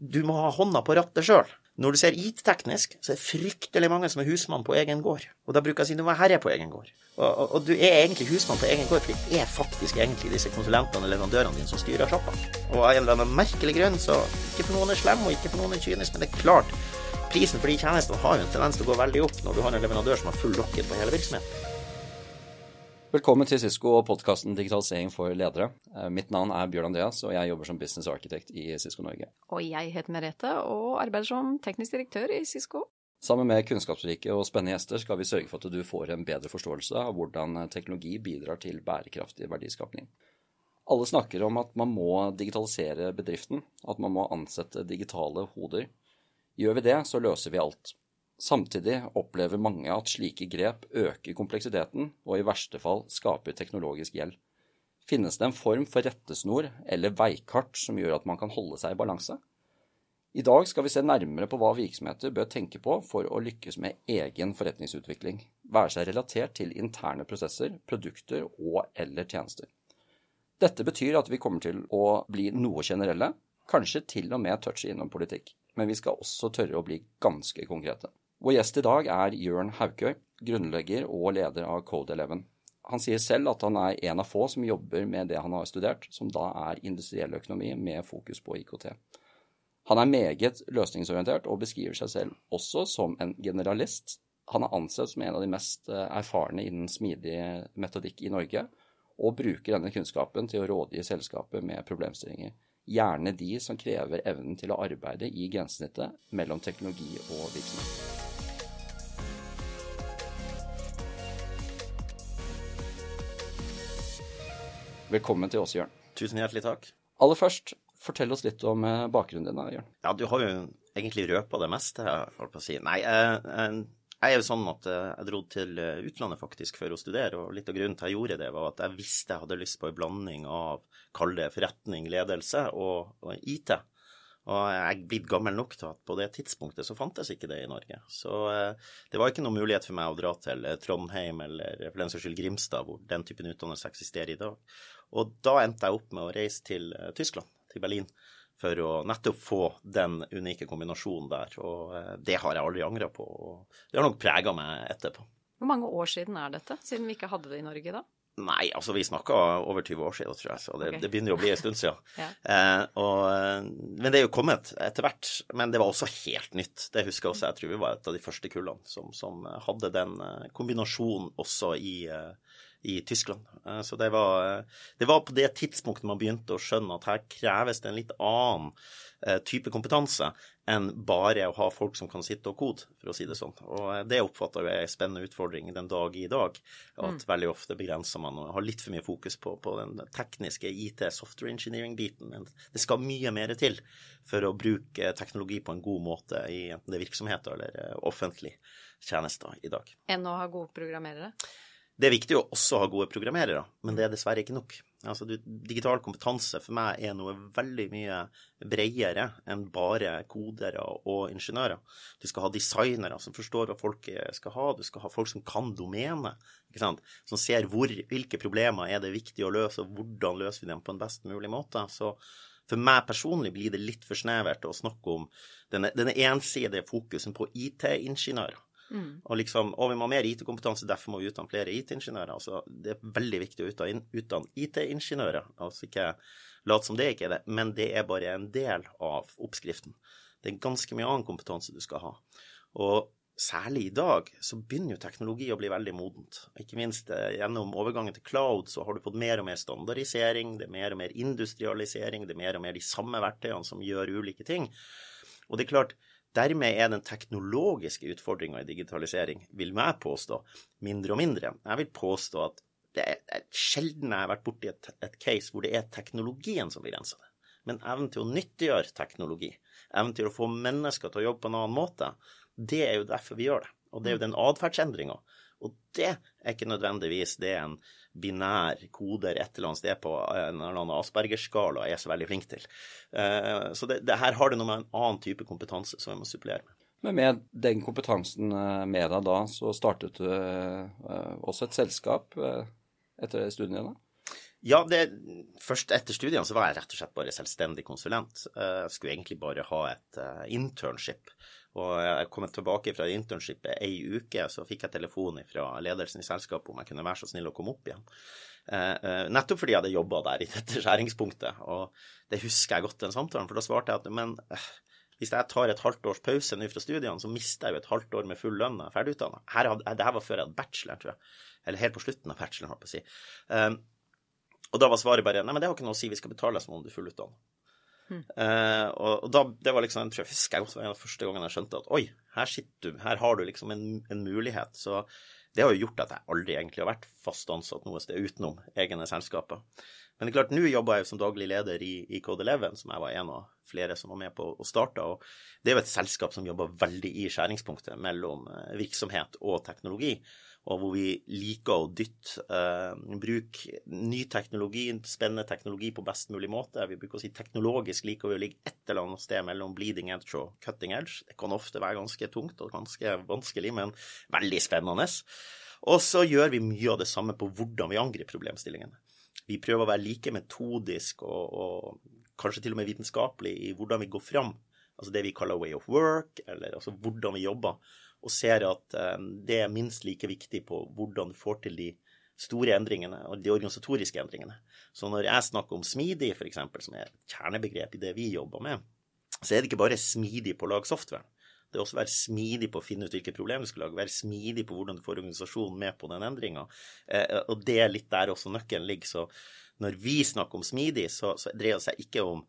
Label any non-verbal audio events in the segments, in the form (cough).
du må ha hånda på rattet sjøl. Når du ser IT-teknisk, så er det fryktelig mange som er husmann på egen gård. Og da bruker jeg å si du være herre på egen gård. Og, og, og, du er egentlig husmann på egen gård, for det er faktisk egentlig disse konsulentene og leverandørene dine som styrer sjappa. Og av en eller annen merkelig grunn, så ikke for noen er slem, og ikke for noen er kynisk, men det er klart, prisen for de tjenestene har jo en tendens til å gå veldig opp når du har en leverandør som har full locket på hele virksomheten. Velkommen til Cisco og podkasten Digitalisering for ledere. Eh, mitt navn er Bjørn Andreas, og jeg jobber som business architect i Cisco Norge. Og jeg heter Merete og arbeider som teknisk direktør i Cisco. Sammen med kunnskapsrike og spennende gjester skal vi sørge for at du får en bedre forståelse av hvordan teknologi bidrar til bærekraftig verdiskapning. Alle snakker om at man må digitalisere bedriften, at man må ansette digitale hoder. Gjør vi det, så løser vi alt. Samtidig opplever mange at slike grep øker kompleksiteten og i verste fall skaper teknologisk gjeld. Finnes det en form for rettesnor eller veikart som gjør at man kan holde seg i balanse? I dag skal vi se nærmere på hva virksomheter bør tenke på for å lykkes med egen forretningsutvikling, være seg relatert til interne prosesser, produkter og eller tjenester. Dette betyr at vi kommer til å bli noe generelle, kanskje til og med touche innom politikk, men vi skal også tørre å bli ganske konkrete. Vår gjest i dag er Jørn Haukøy, grunnlegger og leder av Code11. Han sier selv at han er en av få som jobber med det han har studert, som da er industriell økonomi med fokus på IKT. Han er meget løsningsorientert og beskriver seg selv også som en generalist. Han er ansett som en av de mest eh, erfarne innen smidig metodikk i Norge, og bruker denne kunnskapen til å rådgi selskapet med problemstillinger. Gjerne de som krever evnen til å arbeide i grensesnittet mellom teknologi og virksomhet. Velkommen til oss, Jørn. Tusen hjertelig takk. Aller først, fortell oss litt om eh, bakgrunnen din, Jørn. Ja, du har jo egentlig røpa det meste, holdt på å si. Nei, jeg, jeg er jo sånn at eh, jeg dro til eh, utlandet faktisk for å studere, og litt av grunnen til at jeg gjorde det, var at jeg visste jeg hadde lyst på en blanding av, kall det forretning, ledelse og, og IT. Og jeg er blitt gammel nok til at på det tidspunktet så fantes ikke det i Norge. Så det var ikke noen mulighet for meg å dra til Trondheim eller for den saks skyld Grimstad, hvor den typen utdannelse eksisterer i dag. Og da endte jeg opp med å reise til eh, Tyskland, til Berlin, for å nettopp få den unike kombinasjonen der. Og eh, det har jeg aldri angra på. Og det har nok prega meg etterpå. Hvor mange år siden er dette, siden vi ikke hadde det i Norge da? Nei, altså vi snakka over 20 år siden, tror jeg, så det, okay. det begynner jo å bli en stund siden. (laughs) ja. eh, og, eh, men det er jo kommet etter hvert. Men det var også helt nytt. Det husker jeg også. Jeg tror vi var et av de første kullene som, som hadde den kombinasjonen også i, i Tyskland. Eh, så det var, eh, det var, på det tidspunktet man begynte å skjønne at her kreves det en litt annen eh, type kompetanse enn bare å ha folk som kan sitte og kode, for å si det sånn. Og det oppfatter jeg er en spennende utfordring den dag i dag. At mm. veldig ofte begrenser man og har litt for mye fokus på, på den tekniske IT, software engineering-biten. Men det skal mye mer til for å bruke teknologi på en god måte i enten det er virksomheter eller offentlige tjenester i dag. Enn å ha gode programmerere? Det er viktig å også ha gode programmerere, men det er dessverre ikke nok. Altså, du, digital kompetanse for meg er noe veldig mye bredere enn bare kodere og ingeniører. Du skal ha designere som forstår hva folk skal ha, du skal ha folk som kan domenet, som ser hvor, hvilke problemer er det viktig å løse, og hvordan løser vi dem på en best mulig måte. Så for meg personlig blir det litt for snevert å snakke om denne, denne ensidige fokusen på IT-ingeniører. Mm. Og liksom, og vi må ha mer IT-kompetanse, derfor må vi utdanne flere IT-ingeniører. Altså, det er veldig viktig å utdanne IT-ingeniører. Altså ikke lat som det ikke er det, men det er bare en del av oppskriften. Det er ganske mye annen kompetanse du skal ha. Og særlig i dag så begynner jo teknologi å bli veldig modent. Ikke minst eh, gjennom overgangen til cloud så har du fått mer og mer standardisering, det er mer og mer industrialisering, det er mer og mer de samme verktøyene som gjør ulike ting. Og det er klart, Dermed er den teknologiske utfordringa i digitalisering, vil jeg påstå, mindre og mindre. Jeg vil påstå at det er sjelden jeg har vært borti et, et case hvor det er teknologien som begrenser det. Men evnen til å nyttiggjøre teknologi, evnen til å få mennesker til å jobbe på en annen måte, det er jo derfor vi gjør det. Og det er jo den atferdsendringa. Og det er ikke nødvendigvis det en binær koder et eller annet sted på en eller annen Asperger-skala er så veldig flink til. Eh, så det, det her har det noe med en annen type kompetanse som jeg må supplere med. Men med den kompetansen eh, med deg da, så startet du eh, også et selskap etter studiene dine? Ja, det, først etter studiene så var jeg rett og slett bare selvstendig konsulent. Jeg skulle egentlig bare ha et internship. Og jeg kom tilbake fra internshipet ei uke, så fikk jeg telefon fra ledelsen i selskapet om jeg kunne være så snill å komme opp igjen. Eh, eh, Nettopp fordi jeg hadde jobba der i dette (laughs) skjæringspunktet. Og det husker jeg godt den samtalen, for da svarte jeg at men eh, hvis jeg tar et halvt års pause nå fra studiene, så mister jeg jo et halvt år med full lønn når jeg er ferdigutdanna. Dette var før jeg hadde bachelor, tror jeg. Eller helt på slutten av bacheloren, holdt jeg på å si. Um, og da var svaret bare nei, men det har ikke noe å si, vi skal betale som om du er fullutdanna. Uh, og, da, det var liksom, jeg husker godt, det var en av første gangen jeg skjønte at oi, her sitter du, her har du liksom en, en mulighet. Så det har jo gjort at jeg aldri egentlig har vært fast ansatt noe sted utenom egne selskaper. Men det er klart, nå jobber jeg jo som daglig leder i, i Code11, som jeg var en av flere som var med på å starte. Og det er jo et selskap som jobber veldig i skjæringspunktet mellom eh, virksomhet og teknologi. Og hvor vi liker å dytte eh, bruke ny teknologi, spennende teknologi på best mulig måte. Vi bruker å si teknologisk liker vi å ligge et eller annet sted mellom bleeding edge og cutting edge. Det kan ofte være ganske tungt og ganske vanskelig, men veldig spennende. Og så gjør vi mye av det samme på hvordan vi angriper problemstillingene. Vi prøver å være like metodisk og, og kanskje til og med vitenskapelig i hvordan vi går fram. Altså det vi kaller way of work, eller altså hvordan vi jobber. Og ser at um, det er minst like viktig på hvordan du får til de store endringene og de organisatoriske endringene. Så når jeg snakker om smidig, f.eks., som er et kjernebegrep i det vi jobber med, så er det ikke bare smidig på å lage software. Det er også å være smidig på å finne ut hvilke problemer du skal lage, være smidig på hvordan du får organisasjonen med på den endringa. Eh, og det er litt der også nøkkelen ligger. Så når vi snakker om smidig, så, så dreier det seg ikke om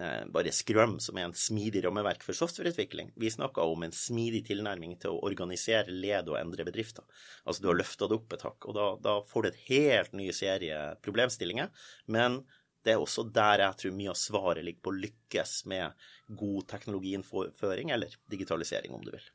eh, bare Scrum, som er en smidig rammeverk for softwareutvikling. Vi snakker om en smidig tilnærming til å organisere, lede og endre bedrifter. Altså du har løfta det opp et hakk, og da, da får du et helt ny serie problemstillinger. Men det er også der jeg tror mye av svaret ligger på å lykkes med god teknologiinnføring, eller digitalisering, om du vil.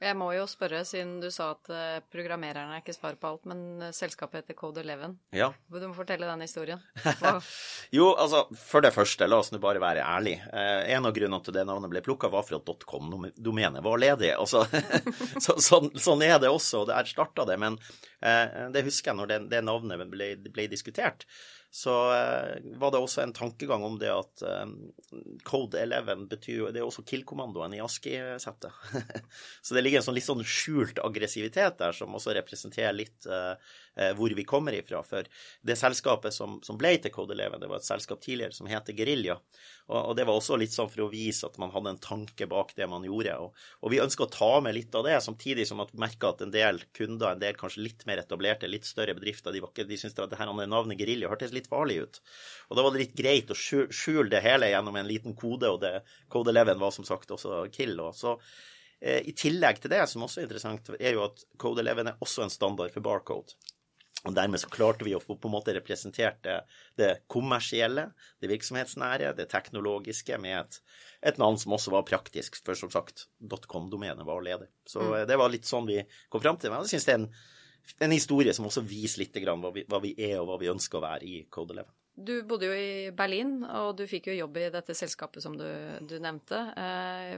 Jeg må jo spørre, siden du sa at programmererne er ikke svar på alt, men uh, selskapet heter Code11. Ja. Du må fortelle den historien. (laughs) jo, altså, for det første, la oss nå bare være ærlig. Eh, en av grunnene til det navnet ble plukka, var for at .com-domenet var ledig. Altså, (laughs) så, sånn, sånn, er det også, og der starta det. Men det husker jeg når det, det navnet ble, ble diskutert så eh, var det også en tankegang om det at eh, Code 11 betyr jo Det er også kill-kommandoen i ASCII-settet. (laughs) så det ligger en sånn litt sånn skjult aggressivitet der som også representerer litt uh, hvor vi kommer ifra. For det selskapet som, som ble til 11, det var et selskap tidligere som heter Gerilja. Og, og, det var også litt sånn for å vise at man hadde en tanke bak det man gjorde. Og, og vi ønsker å ta med litt av det, samtidig som at vi merker at en del kunder, en del kanskje litt mer etablerte, litt større bedrifter, de, var ikke, de syntes at det her navnet Gerilja hørtes litt farlig ut. Og da var det litt greit å skjule det hele gjennom en liten kode, og det, Code 11 var som sagt også kill. Og så eh, I tillegg til det, som også er interessant, er jo at Code 11 er også en standard for barcode. Og Dermed så klarte vi å få på en måte representert det, det kommersielle, det virksomhetsnære, det teknologiske med et, et, navn som også var praktisk, for som sagt, .com-domenet var ledig. Så mm. det var litt sånn vi kom fram til. Men jeg synes det er en en historie som også viser litt hva vi, hva vi, er, og hva vi ønsker å være i Code 11. Du bodde jo i Berlin, og du fikk jo jobb i dette selskapet som du, du nevnte. Eh,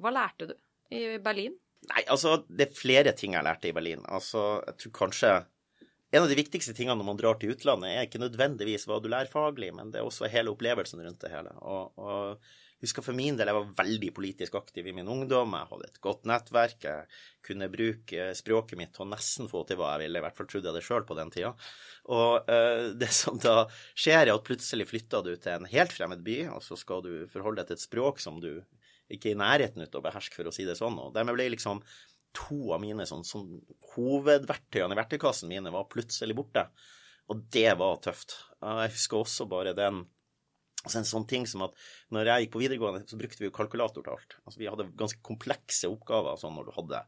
hva lærte du i Berlin? Nei, altså, det er flere ting jeg lærte i Berlin. Altså, jeg tror kanskje en av de viktigste tingene når man drar til utlandet, er ikke nødvendigvis hva du lærer faglig, men det er også hele opplevelsen rundt det hele. Og, og husker for min del, jeg var veldig politisk aktiv i min ungdom. Jeg hadde et godt nettverk. Jeg kunne bruke språket mitt og nesten få til hva jeg ville. I hvert fall trodde jeg det sjøl på den tida. Og uh, (laughs) det som da skjer, er at plutselig flytter du til en helt fremmed by, og så skal du forholde deg til et språk som du ikke er i nærheten ut å beherske, for å si det sånn. Og dermed ble liksom to av mine sånn, sånn hovedverktøyene i verktøykassen mine var plutselig borte. Og det var tøft. Jeg husker også bare den Altså en sånn ting som at når jeg gikk på videregående, så brukte vi jo kalkulator til alt. Altså vi hadde ganske komplekse oppgaver sånn når du hadde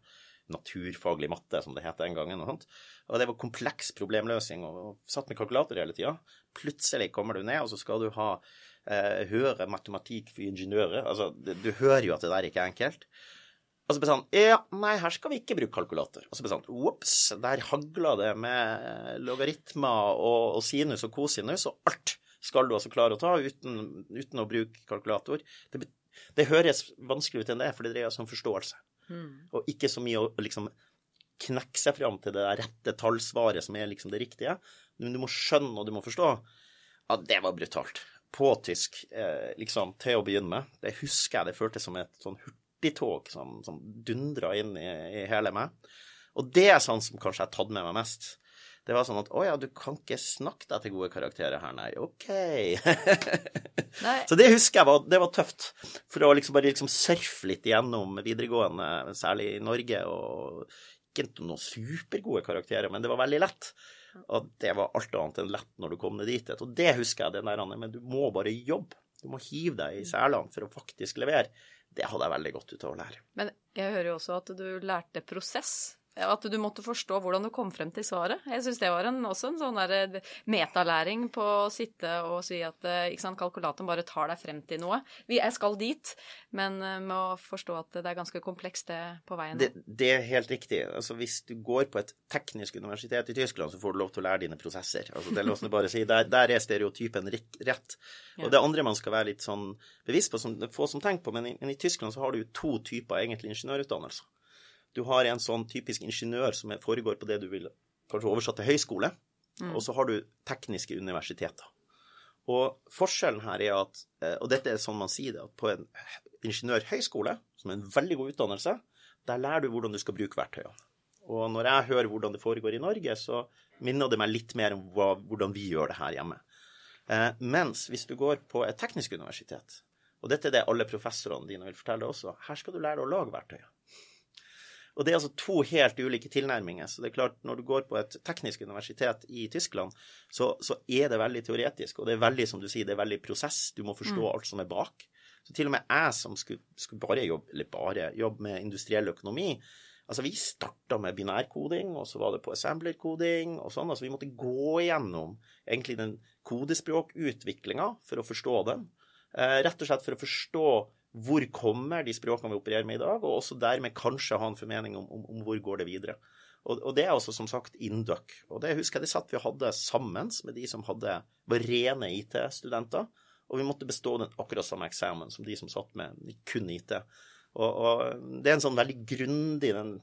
naturfaglig matte, som det het den gangen. Og, sånt. og det var kompleks problemløsning, og satt med kalkulator hele tida. Plutselig kommer du ned, og så skal du ha eh, høre matematikk for ingeniører. Altså, du, du hører jo at det der ikke er enkelt. Og så ble sånn Ja, nei, her skal vi ikke bruke kalkulator. Og så ble sånn Ops, der hagla det med logaritmer og, og sinus og kosinus og alt skal du altså klare å ta uten, uten å bruke kalkulator. Det, det, høres vanskelig ut enn det, for det dreier seg om forståelse. Mm. Og ikke så mye å liksom knekke seg fram til det rette tallsvaret som er liksom det riktige. Men du må skjønne og du må forstå. Ja, det var brutalt. På tysk, eh, liksom, til å begynne med. Det husker jeg det føltes som et sånn hurtigtog som, som dundra inn i, i hele meg. Og det er sånn som kanskje jeg har tatt med meg mest. Det var sånn at å ja, du kan ikke snakke deg til gode karakterer her, nei. OK. (laughs) nei. Så det husker jeg var, det var tøft. For å liksom bare liksom surfe litt gjennom videregående, særlig i Norge, og ikke noen supergode karakterer, men det var veldig lett. Og det var alt annet enn lett når du kom ned dit. Og det husker jeg, den der, men du må bare jobbe. Du må hive deg i selene for å faktisk levere. Det hadde jeg veldig godt ut av å lære. Men jeg hører jo også at du lærte prosess at du måtte forstå hvordan du kom frem til svaret. Jeg syns det var en, også en sånn der eh, metalæring på å sitte og si at eh, ikke sant, kalkulatoren bare tar deg frem til noe. Jeg skal dit, men eh, med å forstå at det er ganske komplekst det på veien. Det, det, er helt riktig. Altså, hvis du går på et teknisk universitet i Tyskland, så får du lov til å lære dine prosesser. Altså, det er lov bare å si. Der, der, er stereotypen rett. Og det andre man skal være litt sånn bevisst på, som få som tenker på, men i, men i Tyskland så har du jo to typer egentlig ingeniørutdannelser. Du har en sånn typisk ingeniør som foregår på det du vil kanskje oversatt til høyskole, mm. og så har du tekniske universiteter. Og forskjellen her er at, eh, og dette er sånn man sier det, at på en ingeniørhøyskole, som er en veldig god utdannelse, der lærer du hvordan du skal bruke verktøyene. Og når jeg hører hvordan det foregår i Norge, så minner det meg litt mer om hva, hvordan vi gjør det her hjemme. Eh, mens hvis du går på et teknisk universitet, og dette er det alle professorene dine vil fortelle også, her skal du lære deg å lage verktøyet. Og det er altså to helt ulike tilnærminger. Så det er klart, når du går på et teknisk universitet i Tyskland, så, så er det veldig teoretisk, og det er veldig, som du sier, det er veldig prosess. Du må forstå mm. alt som er bak. Så til og med jeg som skulle, skulle bare jobbe, eller bare jobbe med industriell økonomi, Altså, vi starta med binærkoding, og så var det på assemblerkoding og sånn. Altså, vi måtte gå igjennom egentlig den kodespråkutviklinga for å forstå den. Eh, rett og slett for å forstå hvor kommer de språkene vi opererer med i dag, og også dermed kanskje ha en formening om, om, om hvor går det videre. Og, og, det er også som sagt Induc. Og det husker jeg det satt vi hadde sammen med de som hadde, var rene IT-studenter. Og vi måtte bestå den akkurat samme eksamen som de som satt med kun IT. Og, og det er en sånn veldig grundig, den,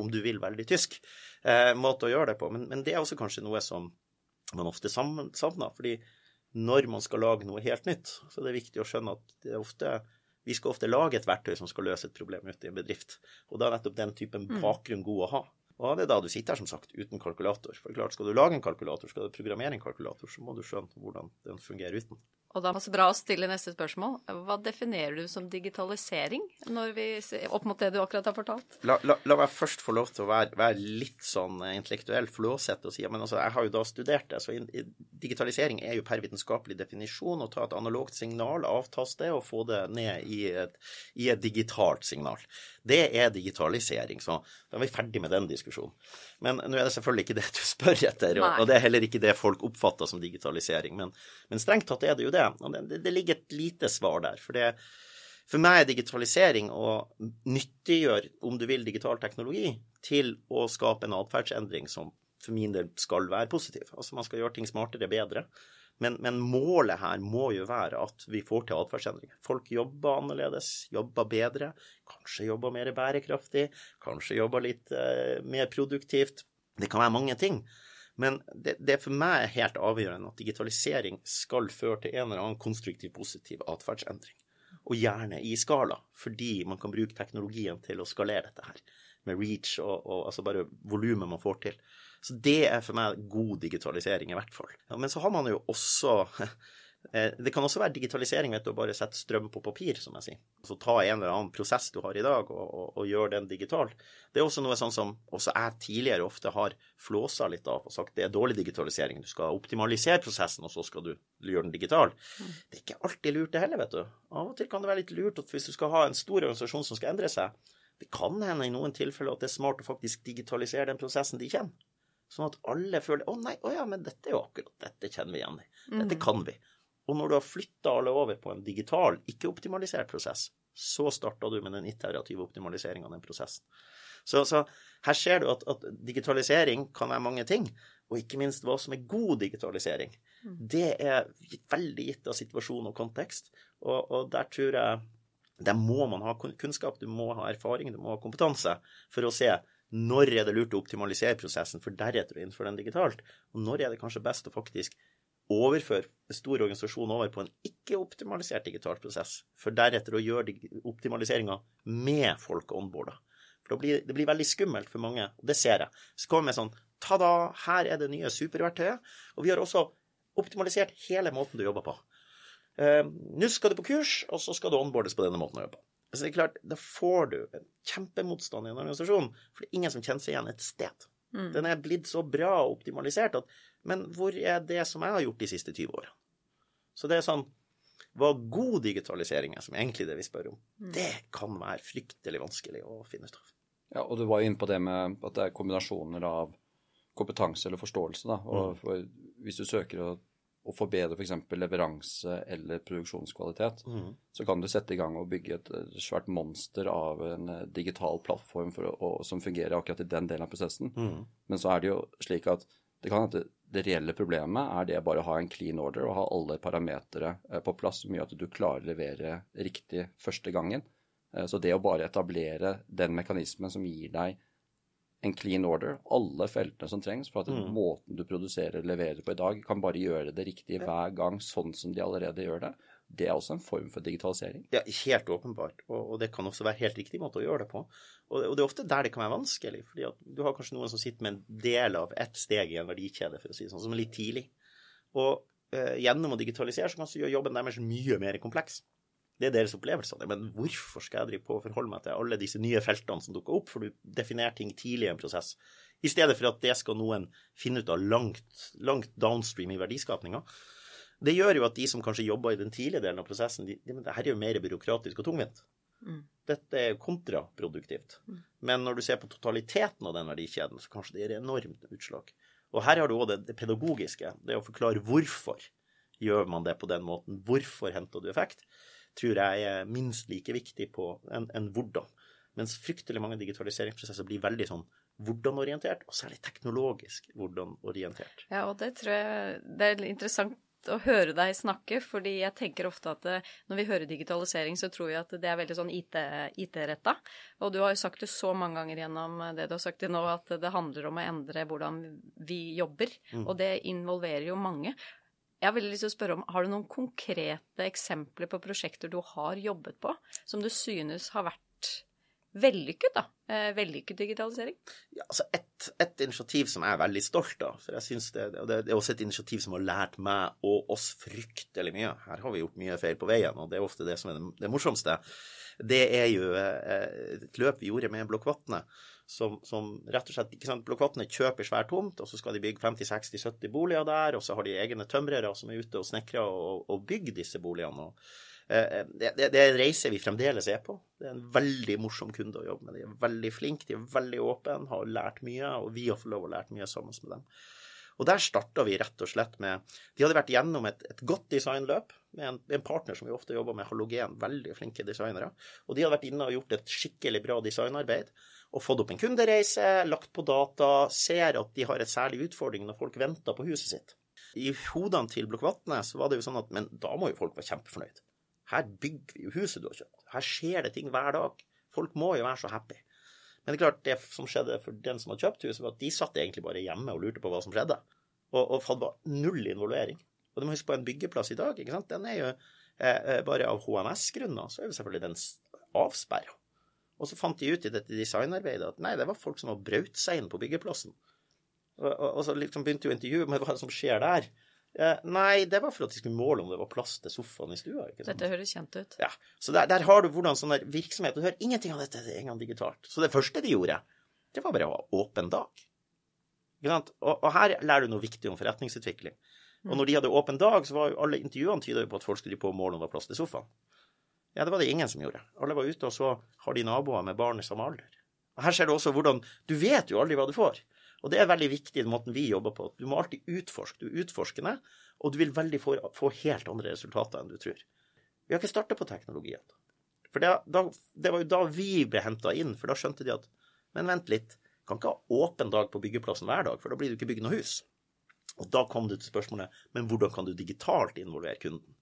om du vil, veldig tysk eh, måte å gjøre det på. Men, men, det er også kanskje noe som man ofte savner. fordi når man skal lage noe helt nytt, så er det viktig å skjønne at det er ofte vi skal ofte lage et verktøy som skal løse et problem ute i en bedrift. Og da er nettopp den typen mm. bakgrunn god å ha. Og det er da du sitter her, som sagt, uten kalkulator. For klart, skal du lage en kalkulator, skal du programmere en kalkulator, så må du skjønne hvordan den fungerer uten. Og da er det bra å stille neste spørsmål. Hva definerer du som digitalisering, når vi, opp mot det du akkurat har fortalt? La, la, la meg først få lov til å være, være litt sånn intellektuell flåsete og si men altså, jeg har jo da studert det. så Digitalisering er jo per vitenskapelig definisjon å ta et analogt signal, avtaste og få det ned i et, i et digitalt signal. Det er digitalisering. Så da er vi ferdig med den diskusjonen. Men nå er det selvfølgelig ikke det du spør etter, og, og det er heller ikke det folk oppfatter som digitalisering. Men, men strengt tatt er det jo det. Det, det ligger et lite svar der. For, det, for meg er digitalisering å nyttiggjøre, om du vil, digital teknologi til å skape en atferdsendring som for min del skal være positiv. Altså man skal gjøre ting smartere, bedre. Men, men, målet her må jo være at vi får til atferdsendringer. Folk jobber annerledes, jobber bedre, kanskje jobber mer bærekraftig, kanskje jobber litt eh, mer produktivt. Det kan være mange ting. Men det, det for meg er helt avgjørende at digitalisering skal føre til en eller annen konstruktiv, positiv atferdsendring. Og gjerne i skala, fordi man kan bruke teknologien til å skalere dette her. Med reach og, og altså bare volumet man får til. Så det er for meg god digitalisering, i hvert fall. Ja, men så har man jo også (laughs) det kan også være digitalisering vet du, å bare sette strøm på papir, som jeg sier. Altså ta en eller annen prosess du har i dag, og, og, og gjør den digital. Det er også noe sånn som også jeg tidligere ofte har flåsa litt av og sagt det er dårlig digitalisering. Du skal optimalisere prosessen, og så skal du gjøre den digital. Mm. Det er ikke alltid lurt, det heller, vet du. Av og til kan det være litt lurt at hvis du skal ha en stor organisasjon som skal endre seg, det kan hende i noen tilfeller at det er smart å faktisk digitalisere den prosessen de kjenner. Sånn at alle føler å nei, å ja, men dette er jo akkurat dette kjenner vi igjen i. Dette mm. kan vi. Og når du har flytta alle over på en digital, ikke-optimalisert prosess, så starta du med den iterative optimaliseringa av den prosessen. Så, så, her ser du at, at, digitalisering kan være mange ting, og ikke minst hva som er god digitalisering. Mm. Det er veldig gitt av situasjon og kontekst, og, og der tror jeg der må man ha kunnskap, du må ha erfaring, du må ha kompetanse for å se Når er det lurt å optimalisere prosessen for deretter å innføre den digitalt? Og når er det kanskje best å faktisk overføre en stor organisasjon over på en ikke-optimalisert digital prosess, for deretter å gjøre optimaliseringa med folk onboarda? For det blir, det blir veldig skummelt for mange, og det ser jeg. Så kommer jeg sånn Ta-da, her er det nye superverktøyet. Og vi har også optimalisert hele måten du jobber på. Uh, Nå skal du på kurs, og så skal du onboardes på denne måten å jobbe på. Så det er klart, Da får du en kjempemotstand i en organisasjon, for det er ingen som kjenner seg igjen et sted. Mm. Den er blitt så bra og optimalisert at Men hvor er det som jeg har gjort de siste 20 årene? Så det er sånn Hva god digitalisering er, som egentlig det vi spør om, mm. det kan være fryktelig vanskelig å finne ut av. Ja, og du var jo inne på det med at det er kombinasjoner av kompetanse eller forståelse. da, og mm. for, Hvis du søker å å forbedre f.eks. For leveranse eller produksjonskvalitet, mm. så kan du sette i gang og bygge et svært monster av en eh, digital plattform å, som fungerer akkurat i den delen av prosessen. Mm. Men så er det jo slik at det kan hende det reelle problemet er det bare å ha en clean order og ha alle parametere eh, på plass som gjør at du klarer å levere riktig første gangen. Eh, så det å bare etablere den mekanismen som gir deg en clean order, alle feltene som trengs for at mm. måten du produserer og leverer på i dag, kan bare gjøre det riktig hver gang, sånn som de allerede gjør det. Det er også en form for digitalisering. Ja, helt åpenbart. Og, og det kan også være helt riktig måte å gjøre det på. Og, og, det er ofte der det kan være vanskelig. fordi du har kanskje noen som sitter med en del av ett steg i en verdikjede, for å si det sånn, som er litt tidlig. Og eh, gjennom å digitalisere så kan du gjøre jobben deres mye mer kompleks. Det er deres opplevelse av det. Men hvorfor skal jeg drive på å forholde meg til alle disse nye feltene som dukker opp, for du definerer ting tidlig i en prosess, i stedet for at det skal noen finne ut av langt, langt downstream i verdiskapninga. Det gjør jo at de som kanskje jobber i den tidlige delen av prosessen, de, de, det her er jo mer byråkratisk og tungvint. Mm. Dette er kontraproduktivt. Mm. Men når du ser på totaliteten av den verdikjeden, så kanskje det gir enormt utslag. Og her har du òg det, det, pedagogiske. Det å forklare hvorfor gjør man det på den måten. Hvorfor henter du effekt? tror jeg er minst like viktig på enn en hvordan. Mens fryktelig mange digitaliseringsprosesser blir veldig sånn hvordan-orientert, og særlig teknologisk hvordan-orientert. Ja, og det tror jeg det er interessant å høre deg snakke, fordi jeg tenker ofte at eh, når vi hører digitalisering, så tror vi at det er veldig sånn IT-retta. IT og du har jo sagt det så mange ganger gjennom det du har sagt til nå, at det handler om å endre hvordan vi jobber. Mm. Og det involverer jo mange. Jeg har veldig lyst til å spørre om, Har du noen konkrete eksempler på prosjekter du har jobbet på, som du synes har vært vellykket, da? Eh, vellykket digitalisering? Ja, altså et, et, initiativ som jeg er veldig stolt av, for jeg synes det, og det, er også et initiativ som har lært meg og oss fryktelig mye. Her har vi gjort mye feil på veien, og det er ofte det som er det, det morsomste. Det er jo eh, et løp vi gjorde med Blokkvatnet som, som, rett og slett ikke sant, Blokkvatnet kjøper svær tomt, og så skal de bygge 50-60-70 boliger der, og så har de egne tømrere som er ute og snekrer og, og bygger disse boligene. og eh, det, er en reise vi fremdeles er på. Det er en veldig morsom kunde å jobbe med. De er veldig flinke, de er veldig åpne, har lært mye, og vi har fått lov å lære mye sammen med dem. Og der starta vi rett og slett med De hadde vært gjennom et, et godt designløp med en, en, partner som vi ofte jobber med, Halogen, veldig flinke designere. Og de hadde vært inne og gjort et skikkelig bra designarbeid og fått opp en kundereise, lagt på data, ser at de har et særlig utfordring når folk venter på huset sitt. I hodene til Blokkvatnet så var det jo sånn at men da må jo folk være kjempefornøyd. Her bygger vi jo huset du har kjøpt. Her skjer det ting hver dag. Folk må jo være så happy. Men det er klart, det som skjedde for den som hadde kjøpt huset, var at de satt egentlig bare hjemme og lurte på hva som skjedde. Og, og hadde null involvering. Og du må huske på en byggeplass i dag, ikke sant? den er jo eh, eh bare av HMS-grunner, så er jo selvfølgelig den avsperra. Og så fant de ut i dette designarbeidet at nei, det var folk som var brøt seg inn på byggeplassen. Og, og, og, så liksom begynte jo intervjuet med hva som skjer der. Eh, nei, det var for at de skulle måle om det var plass til sofaen i stua. ikke sant? Dette høres kjent ut. Ja, Så der, der har du hvordan sånn virksomhet Du hører ingenting av dette en gang digitalt. Så det første de gjorde, det var bare å ha åpen dag. Ikke sant? Og, og her lærer du noe viktig om forretningsutvikling. Og når de hadde åpen dag, så var jo alle intervjuene tyda på at folk skulle på måle om det var plass til sofaen. Ja, det var det ingen som gjorde. Alle var ute, og så har de naboer med barn i samme alder. Og Her ser du også hvordan Du vet jo aldri hva du får. Og det er veldig viktig, den måten vi jobber på. Du må alltid utforske. Du er utforskende, og du vil veldig få, få helt andre resultater enn du tror. Vi har ikke starta på teknologien. For det, da, det, var jo da vi ble henta inn, for da skjønte de at Men vent litt, kan ikke ha åpen dag på byggeplassen hver dag, for da blir det ikke bygd noe hus. Og da kom det til spørsmålet men hvordan kan du digitalt involvere kunden?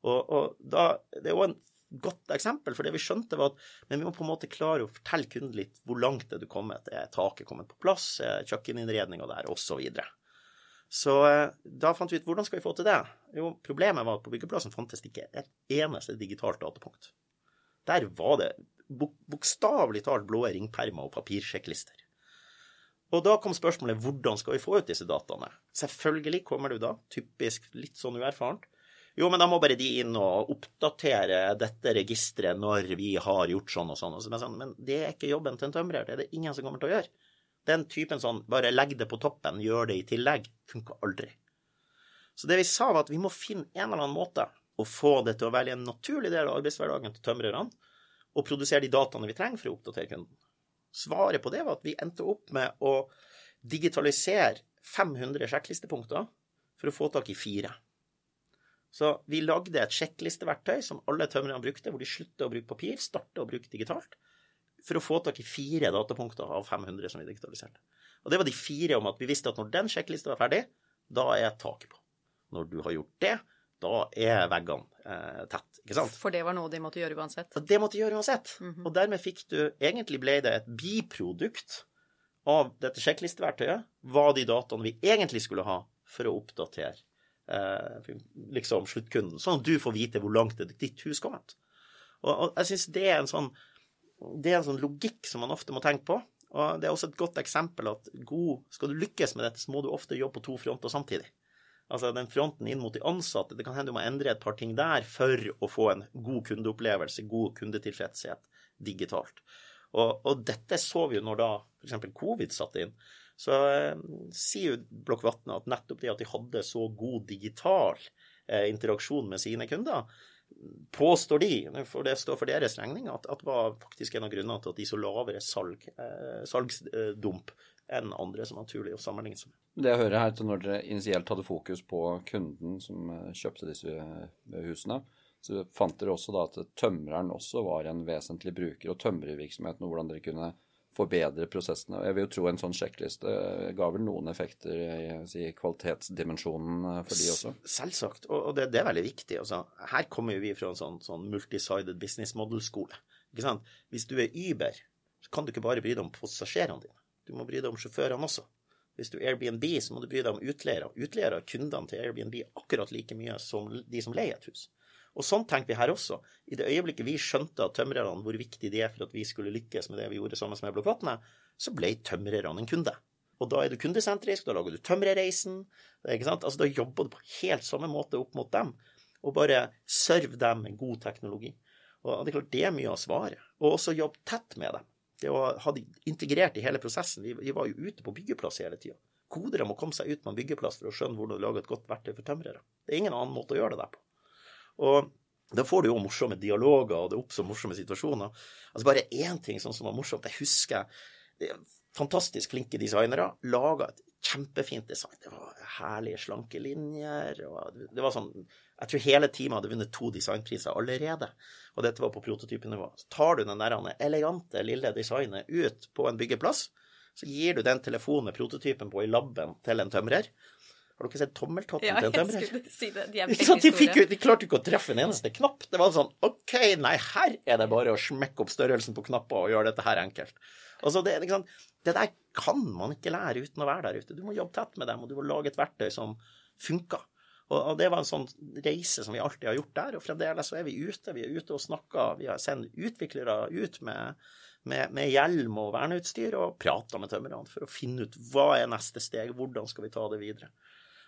Og, og da, Det er jo en godt eksempel, for det vi skjønte var at men vi må på en måte klare å fortelle kunden litt hvor langt er du kommet. Er taket kommet på plass? Er kjøkkeninnredninga der? Og så videre. Så eh, da fant vi ut hvordan skal vi få til det? Jo, problemet var at på byggeplassen fantes det ikke et eneste digitalt datapunkt. Der var det bokstavelig talt blå ringpermer og papirsjekklister. Og da kom spørsmålet hvordan skal vi få ut disse dataene? Selvfølgelig kommer du da, typisk litt sånn uerfarent. Jo, men da må bare de inn og oppdatere dette registeret når vi har gjort sånn og sånn. sånn. Men det er ikke jobben til en tømrer. Det er det ingen som kommer til å gjøre. Den typen sånn bare legg det på toppen, gjør det i tillegg, funker aldri. Så det vi sa, var at vi må finne en eller annen måte å få det til å være en naturlig del av arbeidshverdagen til tømrerne, og produsere de dataene vi trenger for å oppdatere kunden. Svaret på det var at vi endte opp med å digitalisere 500 sjekklistepunkter for å få tak i fire. Så vi lagde et sjekklisteverktøy som alle tømrerne brukte, hvor de sluttet å bruke papir, startet å bruke digitalt, for å få tak i fire datapunkter av 500 som vi digitaliserte. Og det var de fire om at vi visste at når den sjekklista var ferdig, da er taket på. Når du har gjort det, da er veggene eh, tett. ikke sant? For det var noe de måtte gjøre uansett? Det måtte de gjøre uansett. Mm -hmm. Og dermed fikk du Egentlig ble det et biprodukt av dette sjekklisteverktøyet, var de dataene vi egentlig skulle ha for å oppdatere eh, liksom sluttkunden, sånn at du får vite hvor langt er ditt hus kommet. Og, og jeg syns det sånn det er en sånn logikk som man ofte må tenke på. Og det er også et godt eksempel at god, skal du lykkes med dette, så må du ofte jobbe på to fronter samtidig. Altså den fronten inn mot de ansatte, det kan hende du må endre et par ting der for å få en god kundeopplevelse, god kundetilfredshet digitalt. Og, og dette så vi jo når da f.eks. covid satte inn. Så eh, sier jo Blokkvatnet at nettopp det at de hadde så god digital eh, interaksjon med sine kunder, påstår de, for det står for deres regning, at, at var faktisk en av grunnene til at de så lavere salg, eh, salgsdump enn andre som naturlig å sammenligne seg med. Det jeg hører her til når dere initielt hadde fokus på kunden som kjøpte disse husene, så fant dere også da at tømreren også var en vesentlig bruker, og tømrervirksomheten, og hvordan dere kunne forbedre prosessene. Jeg vil jo tro en sånn sjekkliste eh, ga vel noen effekter i si, kvalitetsdimensjonen for de også? Selvsagt, og det, det er veldig viktig. Altså, her kommer vi fra en sånn, sånn multisided business model-skole. Hvis du er Uber, så kan du ikke bare bry deg om passasjerene dine. Du må bry deg om sjåførene også. Hvis du er Airbnb, så må du bry deg om utleiere. Utleiere er kundene til Airbnb akkurat like mye som de som leier et hus. Og sånn tenker vi her også. I det øyeblikket vi skjønte at tømrerne hvor viktig det er for at vi skulle lykkes med det vi gjorde sammen med Blokkvatnet, så ble tømrerne en kunde. Og da er du kundesentrisk, da lager du tømrerreisen. Altså, da jobber du på helt samme måte opp mot dem, og bare serv dem med god teknologi. Og det er klart det er mye av svaret. Og også jobb tett med dem det å ha de integrert i hele prosessen. Vi var jo ute på byggeplass hele tida. Kodere må komme seg ut på en byggeplass for å skjønne hvordan du lager et godt verktøy for tømrere. Det er ingen annen måte å gjøre det der på. Og da får du jo morsomme dialoger, og det oppstår morsomme situasjoner. Altså Bare én ting sånn som var morsomt. Jeg husker fantastisk flinke designere laga et kjempefint design. Det var herlige, slanke linjer. og det var sånn, Jeg tror hele teamet hadde vunnet to designpriser allerede, og dette var på prototypenivå. Så tar du den der elegante, lille designet ut på en byggeplass, så gir du den telefonen med prototypen på i laben til en tømrer. Har dere sett tommeltotten ja, til en tømrer? Si det. De veldig. De, fikk, de klarte ikke å treffe en eneste knapp. Det var sånn OK, nei, her er det bare å smekke opp størrelsen på knapper og gjøre dette her enkelt. Altså, det, liksom, det, der kan man ikke lære uten å være der ute. Du må jobbe tett med dem, og du må lage et verktøy som funker. Og, det var en sånn reise som vi alltid har gjort der, og fremdeles så er vi ute. Vi er ute og snakker. Vi har sendt utviklere ut med, med, med hjelm og verneutstyr og prater med tømrerne for å finne ut hva er neste steg, hvordan skal vi ta det videre.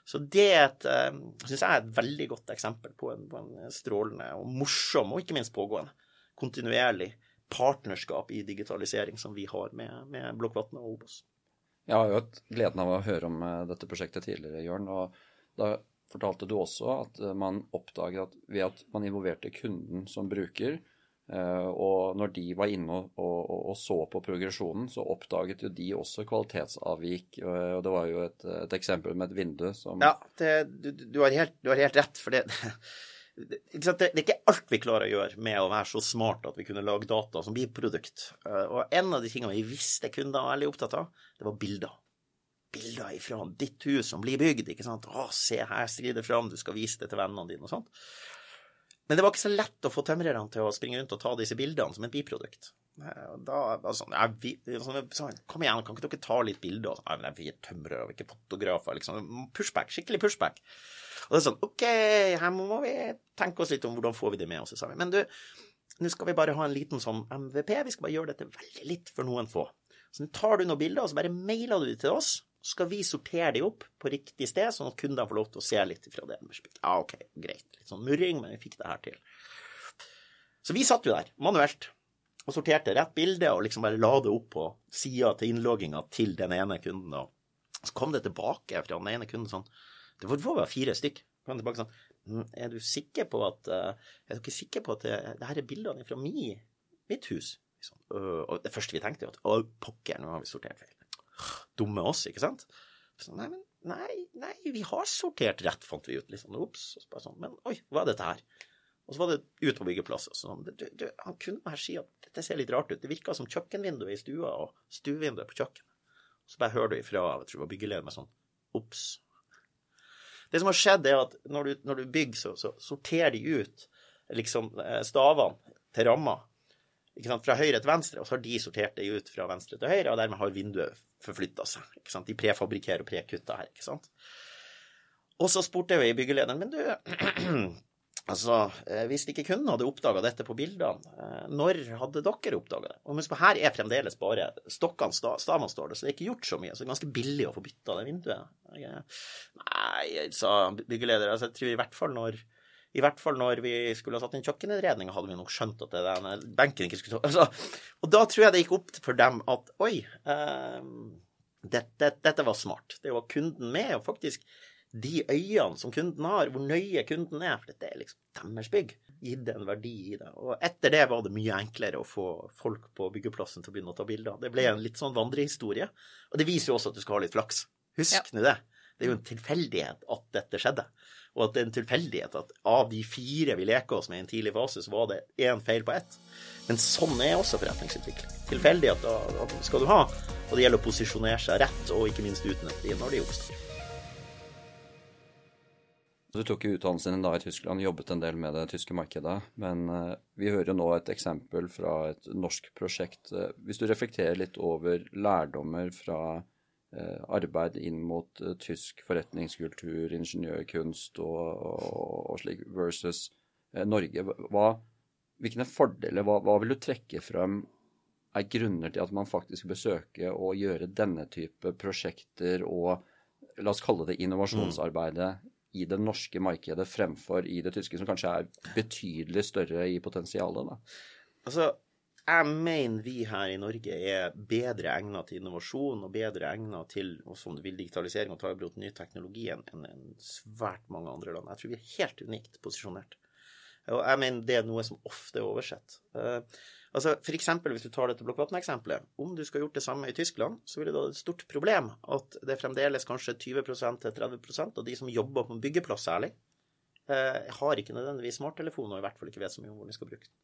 Så det er eh, syns jeg er et veldig godt eksempel på en, på en strålende og morsom, og ikke minst pågående, kontinuerlig partnerskap i digitalisering som vi har med, med Blokkvatn og Obos. Jeg har jo hatt gleden av å høre om eh, dette prosjektet tidligere, Jørn. og Da fortalte du også at eh, man oppdaget at ved at man involverte kunden som bruker, og når de var inne og, og, og så på progresjonen, så oppdaget jo de også kvalitetsavvik. og Det var jo et, et eksempel med et vindu som Ja, det, du, du, har helt, du, har helt, rett. for det (laughs) det, det, er ikke alt vi klarer å gjøre med å være så smart at vi kunne lage data som biprodukt. produkt. og en av de tingene vi visste kunder var veldig opptatt av, det var bilder. Bilder ifra ditt hus som blir bygd. ikke sant? 'Å, se her skrider fram, du skal vise det til vennene dine', og sånt. Men det var ikke så lett å få tømrerne til å springe rundt og ta disse bildene som et biprodukt. Da altså, jeg, sånn, Kom igjen, kan ikke dere ta litt bilder? Nei, vi er tømrere, vi er ikke fotografer. liksom. Pushback, skikkelig pushback. Og det er sånn OK, her må vi tenke oss litt om hvordan får vi det med oss. Vi, Men du, nå skal vi bare ha en liten sånn MVP. Vi skal bare gjøre dette veldig litt for noen få. Så nå tar du noen bilder, og så bare mailer du dem til oss. Skal vi sortere dem opp på riktig sted, sånn at kundene får lov til å se litt fra det. Ja, OK, greit. Litt sånn murring, men vi fikk det her til. Så vi satt jo der, manuelt og sorterte rett bilde og liksom bare la det opp på sida til innlogginga til den ene kunden. Og så kom det tilbake fra den ene kunden sånn Det var bare fire stykk. Kom tilbake sånn «Mm, Er du sikker på at Er du ikke sikker på at det, det her er bildene fra mi, mitt hus? Sånn, øh, og det første vi tenkte, var at å, pokker, nå har vi sortert feil. Dumme oss, ikke sant? Så, nei, men nei, nei, vi har sortert rett, fant vi ut. Liksom. Ops. Sånn, men oi, hva er dette her? Og så var det ut på byggeplassen. Sånn, du, du, han kunne bare si at dette ser litt rart ut. Det virka som kjøkkenvinduet i stua og stuevinduet på kjøkkenet. Så bare hører du ifra jeg tror det var med sånn Ops. Det som har skjedd, er at når du, når du bygger, så, så, sorterer de ut liksom eh, stavene til ramma fra høyre til venstre, og så har de sortert det ut fra venstre til høyre, og dermed har vinduet forflytta seg. Ikke sant? De prefabrikerer og prekutta her, ikke sant. Og så spurte jeg byggelederen men du (clears throat) Altså, eh, Hvis ikke kunden hadde oppdaga dette på bildene, eh, når hadde dere oppdaga det? Og på, Her er fremdeles bare stokkene, stavene står det, så det er ikke gjort så mye. Så det er ganske billig å få bytta det vinduet. Nei, sa byggeleder, altså, jeg tror i hvert fall når i hvert fall når vi skulle ha satt inn kjøkkeninnredninga, hadde vi nok skjønt at det der, benken ikke skulle altså, Og da tror jeg det gikk opp for dem at oi, eh, dette, dette var smart. Det var kunden med, og faktisk de øyene som kunden har, hvor nøye kunden er, for dette er liksom deres bygg, gitt en verdi i det. Og etter det var det mye enklere å få folk på byggeplassen til å begynne å ta bilder. Det ble en litt sånn vandrehistorie. Og det viser jo også at du skal ha litt flaks. Husk nå det. Det er jo en tilfeldighet at dette skjedde. Og at det er en tilfeldighet at av de fire vi leker oss med i en tidlig fase, så var det én feil på ett. Men sånn er også forretningsutvikling. Tilfeldigheter skal du ha, og det gjelder å posisjonere seg rett, og ikke minst utnytte de når de oppstår. Du tok jo utdannelsen din da i Tyskland, jobbet en del med det tyske markedet. Men uh, vi hører jo nå et eksempel fra et norsk prosjekt. Uh, hvis du reflekterer litt over lærdommer fra arbeid inn mot tysk forretningskultur, ingeniørkunst og, og, og slik, versus Norge, hva, hvilke fordeler, hva, hva, vil du trekke frem er grunner til at man faktisk bør søke å gjøre denne type prosjekter og la oss kalle det innovasjonsarbeidet i det norske markedet fremfor i det tyske, som kanskje er betydelig større i potensialet? da? Altså, jeg mener vi her i Norge er bedre egnet til innovasjon og bedre egnet til som du vil, digitalisering og ta i bruk ny teknologi enn en svært mange andre land. Jeg tror vi er helt unikt posisjonert. Og jeg mener det er noe som ofte er oversett. Uh, Altså for eksempel, Hvis du tar dette blokkvatn-eksempelet, om du skulle gjort det samme i Tyskland, så ville det vært et stort problem at det er fremdeles kanskje 20-30% av de som jobber på en byggeplass særlig, eh, har ikke nødvendigvis smarttelefon, og i hvert fall ikke vet så mye om hvor de skal bruke den.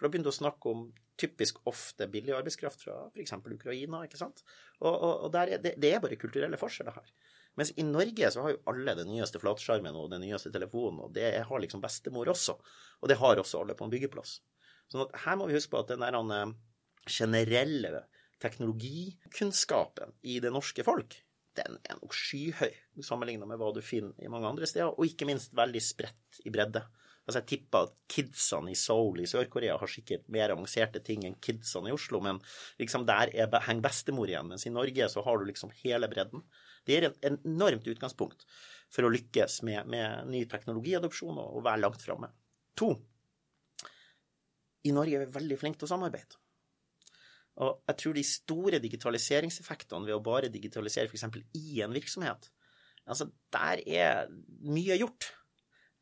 For da begynner du å snakke om typisk ofte billig arbeidskraft fra f.eks. Ukraina. ikke sant? Og, og, og er det, det, er bare kulturelle forskjeller her. Mens i Norge så har jo alle den nyeste flatskjermen og den nyeste telefonen, og det har liksom bestemor også. Og det har også alle på en byggeplass. Sånn at her må vi huske på at den der eh, generelle teknologikunnskapen i det norske folk, den er nok skyhøy sammenlignet med hva du finner i mange andre steder, og ikke minst veldig spredt i bredde. Altså Jeg tipper at kidsene i Seoul i Sør-Korea har sikkert mer avanserte ting enn kidsene i Oslo, men liksom der er, henger bestemor igjen. Mens i Norge så har du liksom hele bredden. Det er et enormt utgangspunkt for å lykkes med, med ny teknologiadopsjon og, og være langt framme. To, i Norge er vi veldig flinke til å samarbeide. Og jeg tror de store digitaliseringseffektene ved å bare digitalisere f.eks. i en virksomhet, altså der er mye gjort.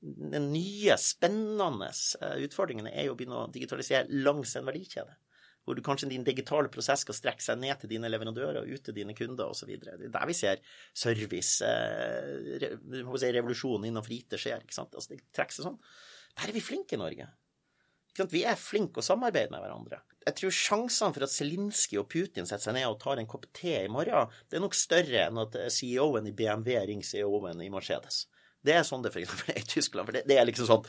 Den nye, spennende utfordringen utfordringene er jo å begynne å digitalisere langs en verdikjede. Hvor du kanskje din digitale prosess skal strekke seg ned til dine leverandører og ut til dine kunder osv. Det er der vi ser service, eh, revolusjonen innenfor IT skjer. ikke sant? Altså, det trekker seg sånn. Der er vi flinke i Norge. Vi er flinke å samarbeide med hverandre. Jeg tror sjansene for at Zelinskyj og Putin setter seg ned og tar en kopp te i morgen, det er nok større enn at CEO-en i BMW ringer CEO-en i Mercedes. Det er sånn det f.eks. er i Tyskland. For det, det, er liksom sånn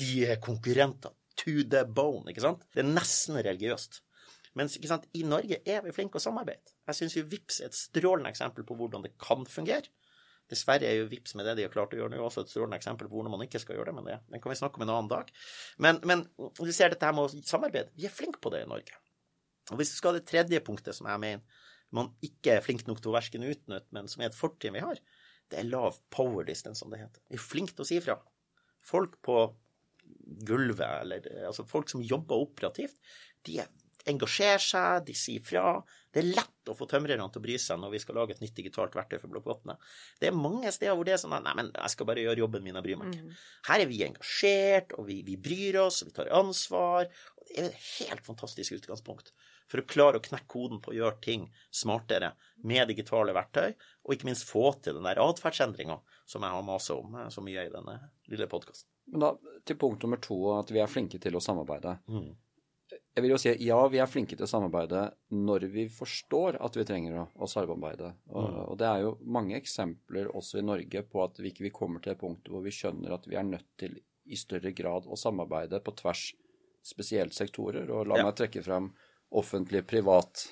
de er konkurrenter to the bone, ikke sant? Det er nesten religiøst. Mens sant, i Norge er vi flinke å samarbeide. Jeg syns jo VIPS er et strålende eksempel på hvordan det kan fungere. Dessverre er jo VIPS med det de har klart å gjøre nå, også et strålende eksempel på hvordan man ikke skal gjøre det. Men det den kan vi snakke om en annen dag. Men, men du ser dette her med å samarbeide. Vi er flinke på det i Norge. Og hvis du skal ha det tredje punktet, som jeg mener man ikke er flink nok til å verken utnytte, men som er et fortrinn vi har, det er lav power distance, som det heter. Vi er flinke til å si ifra. Folk på gulvet, eller altså folk som jobber operativt, de engasjerer seg, de sier fra. Det er lett å få tømrerne til å bry seg når vi skal lage et nytt digitalt verktøy for Blokkvatnet. Det er mange steder hvor det er sånn at nei, men jeg skal bare gjøre jobben min, jeg bryr meg ikke. Mm. Her er vi engasjert, og vi, vi bryr oss, og vi tar ansvar. Og det er et helt fantastisk utgangspunkt for å klare å knekke koden på å gjøre ting smartere med digitale verktøy, og ikke minst få til den der atferdsendringa som jeg har masa om så mye i denne lille podkasten. Men da til punkt nummer to, at vi er flinke til å samarbeide. Mm. Jeg vil jo si ja, vi er flinke til å samarbeide når vi forstår at vi trenger å, å samarbeide. Og, mm. og, det er jo mange eksempler også i Norge på at vi ikke kommer til et punkt hvor vi skjønner at vi er nødt til i større grad å samarbeide på tvers spesielt sektorer. Og la ja. meg trekke frem offentlig-privat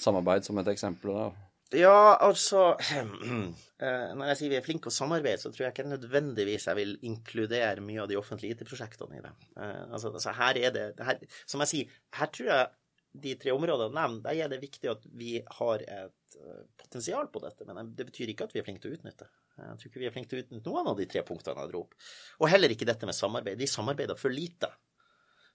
samarbeid som et eksempel. da. Ja, altså (clears throat) eh, Når jeg sier vi er flinke å samarbeide, så tror jeg ikke nødvendigvis jeg vil inkludere mye av de offentlige IT-prosjektene i det. Eh, altså, altså, her er det her, Som jeg sier, her tror jeg de tre områdene nevnt, der er det viktig at vi har et eh, potensial på dette. Men det betyr ikke at vi er flinke til å utnytte. Jeg tror ikke vi er flinke til å utnytte noen av de tre punktene jeg dro opp. Og heller ikke dette med samarbeid. De samarbeider for lite.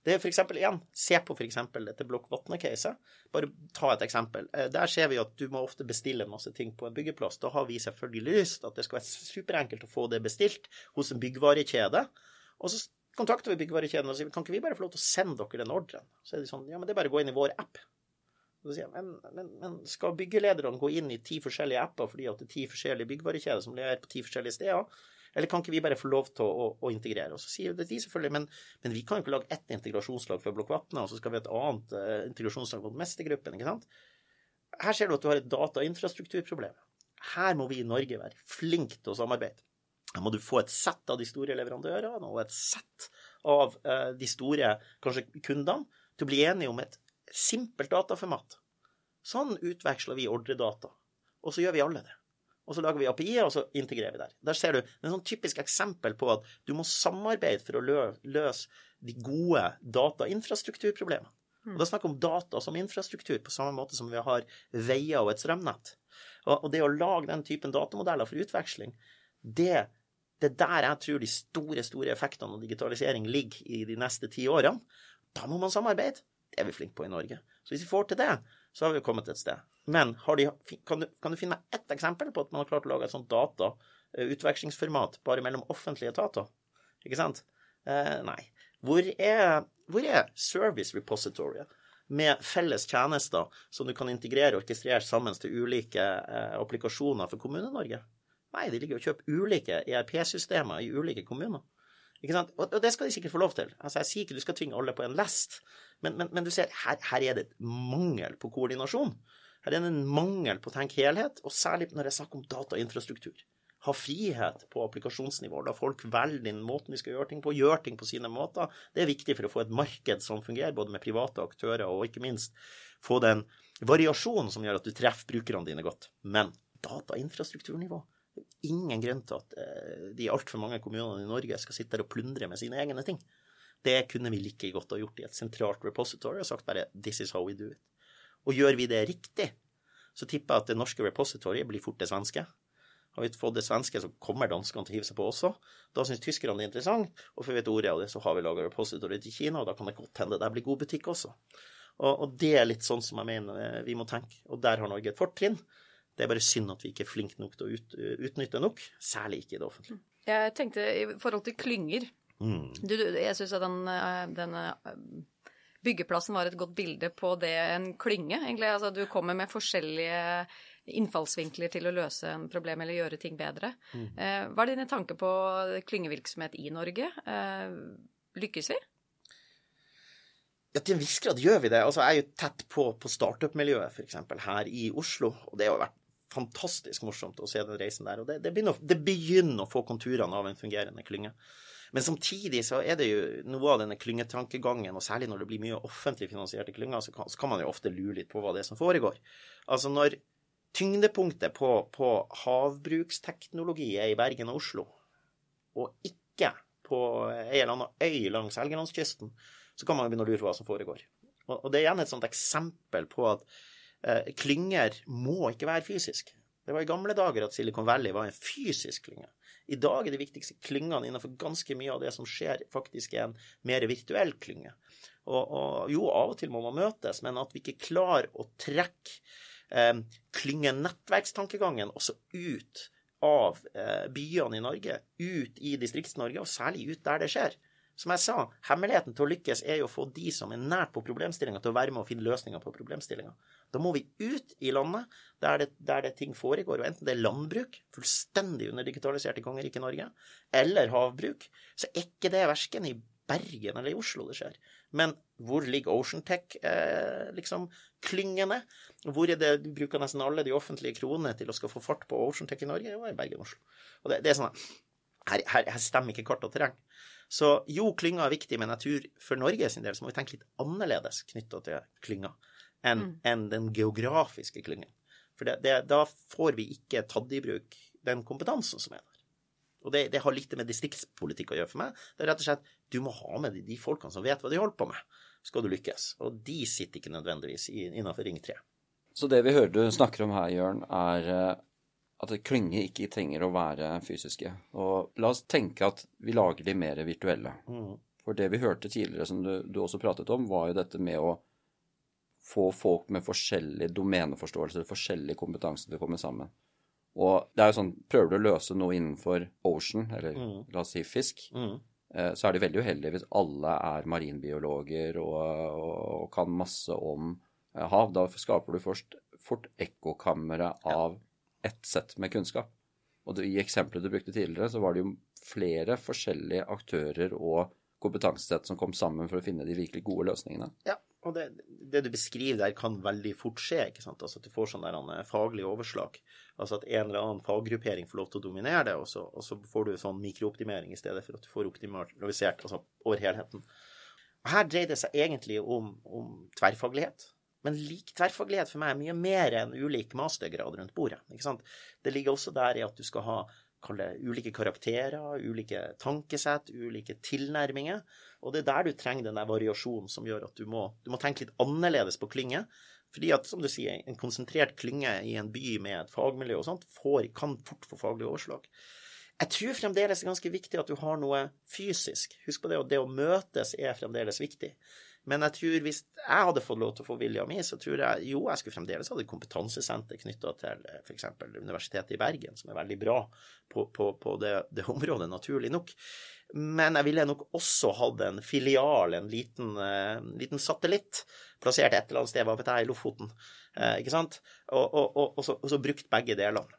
Det er f.eks. igjen, se på f.eks. dette Blokkvatne-caset. Bare ta et eksempel. Eh, der ser vi at du må ofte bestille masse ting på en byggeplass. Da har vi selvfølgelig lyst at det skal være superenkelt å få det bestilt hos en byggvarekjede. Og så kontakter vi byggvarekjeden og sier kan ikke vi bare få lov til å sende dere den ordren? Så er de sånn ja, men det er bare å gå inn i vår app. Så sier jeg, men, men, men, skal byggelederne gå inn i ti forskjellige apper fordi at det er ti forskjellige byggvarekjeder som leverer på ti forskjellige steder? Eller kan ikke vi bare få lov til å, å, å integrere? Og så sier de selvfølgelig, men, men, vi kan jo ikke lage ett integrasjonslag for Blokkvatnet, og så skal vi ha et annet uh, integrasjonslag mot mestergruppen. ikke sant? Her ser du at du har et datainfrastrukturproblem. Her må vi i Norge være flinke til å samarbeide. Her må du få et sett av de store leverandørene og et sett av uh, de store kanskje kundene til å bli enige om et simpelt dataformat. Sånn utveksler vi ordredata, og så gjør vi alle det og så lager vi API-er, og så integrerer vi der. Der ser du det er sånn typisk eksempel på at du må samarbeide for å løse de gode datainfrastrukturproblemene. Og da snakker vi om data som infrastruktur, på samme måte som vi har veier og et strømnett. Og det å lage den typen datamodeller for utveksling, det, det er der jeg tror de store, store effektene av digitalisering ligger i de neste ti årene. Da må man samarbeide. Det er vi flinke på i Norge. Så hvis vi får til det, så har vi kommet et sted. Men de, kan, du, kan, du, finne meg ett eksempel på at man har klart å lage et sånt datautvekslingsformat eh, bare mellom offentlige etater? Ikke sant? Eh, nei. Hvor er, hvor er service repositoryet? Med felles tjenester som du kan integrere og orkestrere sammen til ulike eh, applikasjoner for Kommune-Norge? Nei, de ligger og kjøper ulike ERP-systemer i ulike kommuner. Ikke sant? Og, og, det skal de sikkert få lov til. Altså, Jeg sier ikke du skal tvinge alle på en lest, men, men, men du ser, her, her, er det mangel på koordinasjon. Her er det en mangel på å tenke helhet, og særlig når det er snakk om datainfrastruktur. Ha frihet på applikasjonsnivå. La folk velge den måten de skal gjøre ting på, gjøre ting på sine måter. Det er viktig for å få et marked som fungerer, både med private aktører og ikke minst få den variasjonen som gjør at du treffer brukerne dine godt. Men datainfrastrukturnivå ingen grunn til at eh, de altfor mange kommunene i Norge skal sitte der og plundre med sine egne ting. Det kunne vi like godt ha gjort i et sentralt repository og sagt bare 'this is how we do it'. Og gjør vi det riktig, så tipper jeg at det norske repositoryet blir fort det svenske. Har vi fått det svenske, så kommer danskene til å hive seg på også. Da syns tyskerne det er interessant, og for vi vet ordet av det, så har vi laga repository til Kina, og da kan det godt hende det blir god butikk også. Og, og, det er litt sånn som jeg mener eh, vi må tenke. Og der har Norge et fortrinn. Det er bare synd at vi ikke er flinke nok til å ut, utnytte nok, særlig ikke i det offentlige. Jeg tenkte i forhold til klynger mm. du, Jeg syns at den, eh, den, eh, byggeplassen var et godt bilde på det en klynge, egentlig. Altså du kommer med forskjellige innfallsvinkler til å løse en problem eller gjøre ting bedre. Mm. Eh, hva er dine tanker på klyngevirksomhet i Norge? Lykkes vi? Ja, til en viss grad gjør vi det. Altså, jeg er jo tett på, på startup-miljøet, f.eks. her i Oslo. Og det har jo vært fantastisk morsomt å se den reisen der. Og det, det, begynner, det begynner, å få konturene av en fungerende klynge. Men samtidig så er det jo noe av denne klyngetankegangen, og særlig når det blir mye offentlig finansierte klynger, så så kan man jo ofte lure litt på hva det er som foregår. Altså når tyngdepunktet på, på havbruksteknologi er i Bergen og Oslo, og ikke på ei eller annen øy langs Helgelandskysten, så kan man jo begynne å lure på hva som foregår. Og, og det er igjen et sånt eksempel på at eh, klynger må ikke være fysisk. Det var i gamle dager at Silicon Valley var en fysisk klynge. I dag er de viktigste klyngene innenfor ganske mye av det som skjer, faktisk en mer virtuell klynge. Og, og jo, av og til må man møtes, men at vi ikke klarer å trekke eh, klyngenettverkstankegangen også ut av eh, byene i Norge, ut i Distrikts-Norge, og særlig ut der det skjer. Som jeg sa, hemmeligheten til å lykkes er jo å få de som er nært på problemstillinga, til å være med og finne løsninger på problemstillinga. Da må vi ut i landet der det, der det ting foregår, og enten det er landbruk, fullstendig underdigitalisert i kongeriket Norge, eller havbruk, så er ikke det verken i Bergen eller i Oslo det skjer. Men hvor ligger Ocean Tech-klyngene? Eh, liksom, hvor er det du bruker nesten alle de offentlige kronene til å skal få fart på Ocean Tech i Norge? Jo, i Bergen og Oslo. Og det, det er sånn her, her, her, stemmer ikke kart og terreng. Så jo, klynga er viktig, men jeg tror for Norge sin del så må vi tenke litt annerledes knytta til klynga enn mm. en den geografiske klyngen. For det, det, da får vi ikke tatt i bruk den kompetansen som er der. Og det, det har litt med distriktspolitikk å gjøre for meg. Det er rett og slett du må ha med de, de folkene som vet hva de holder på med, skal du lykkes. Og de sitter ikke nødvendigvis innenfor Ring 3. Så det vi hører du snakker om her, Jørn, er eh, at klynger ikke trenger å være fysiske. Og la oss tenke at vi lager de mer virtuelle. Mm. For det vi hørte tidligere, som du, du, også pratet om, var jo dette med å få folk med forskjellig domeneforståelse, forskjellig kompetanse til å komme sammen. Og det er jo sånn, prøver du å løse noe innenfor ocean, eller mm. la oss si fisk, mm. eh, så er det veldig uheldig hvis alle er marinbiologer og, og, og kan masse om eh, hav. Da skaper du først fort ekkokamre av ja ett sett med kunnskap. Og I eksempelet du brukte tidligere, så var det jo flere forskjellige aktører og kompetansesett som kom sammen for å finne de virkelig gode løsningene. Ja, og det, det, du beskriver der, kan veldig fort skje. ikke sant? Altså At du får sånn der eh, faglig overslag. Altså at en eller annen faggruppering får lov til å dominere det, og så, og så får du sånn mikrooptimering i stedet for at du får optimalisert altså over helheten. Og Her dreier det seg egentlig om, om tverrfaglighet. Men lik tverrfaglighet for meg er mye mer enn ulik mastergrad rundt bordet. Det ligger også der i at du skal ha det, ulike karakterer, ulike tankesett, ulike tilnærminger. Og det er der du trenger den der variasjonen som gjør at du må, du må tenke litt annerledes på klynge. Fordi at, som du sier, en konsentrert klynge i en by med et fagmiljø og sånt får, kan fort få faglig overslag. Jeg tror fremdeles det er ganske viktig at du har noe fysisk. Husk på det, at det å møtes er fremdeles viktig. Men jeg tror hvis jeg hadde fått lov til å få vilja mi, så tror jeg jo jeg skulle fremdeles hatt et kompetansesenter knytta til eh, f.eks. Universitetet i Bergen, som er veldig bra på, på, på det, det, området, naturlig nok. Men jeg ville nok også hatt en filial, en liten, uh, liten satellitt, plassert et eller annet sted, hva vet jeg, i Lofoten. Uh, ikke sant? Og, og, og, og så, så brukt begge delene.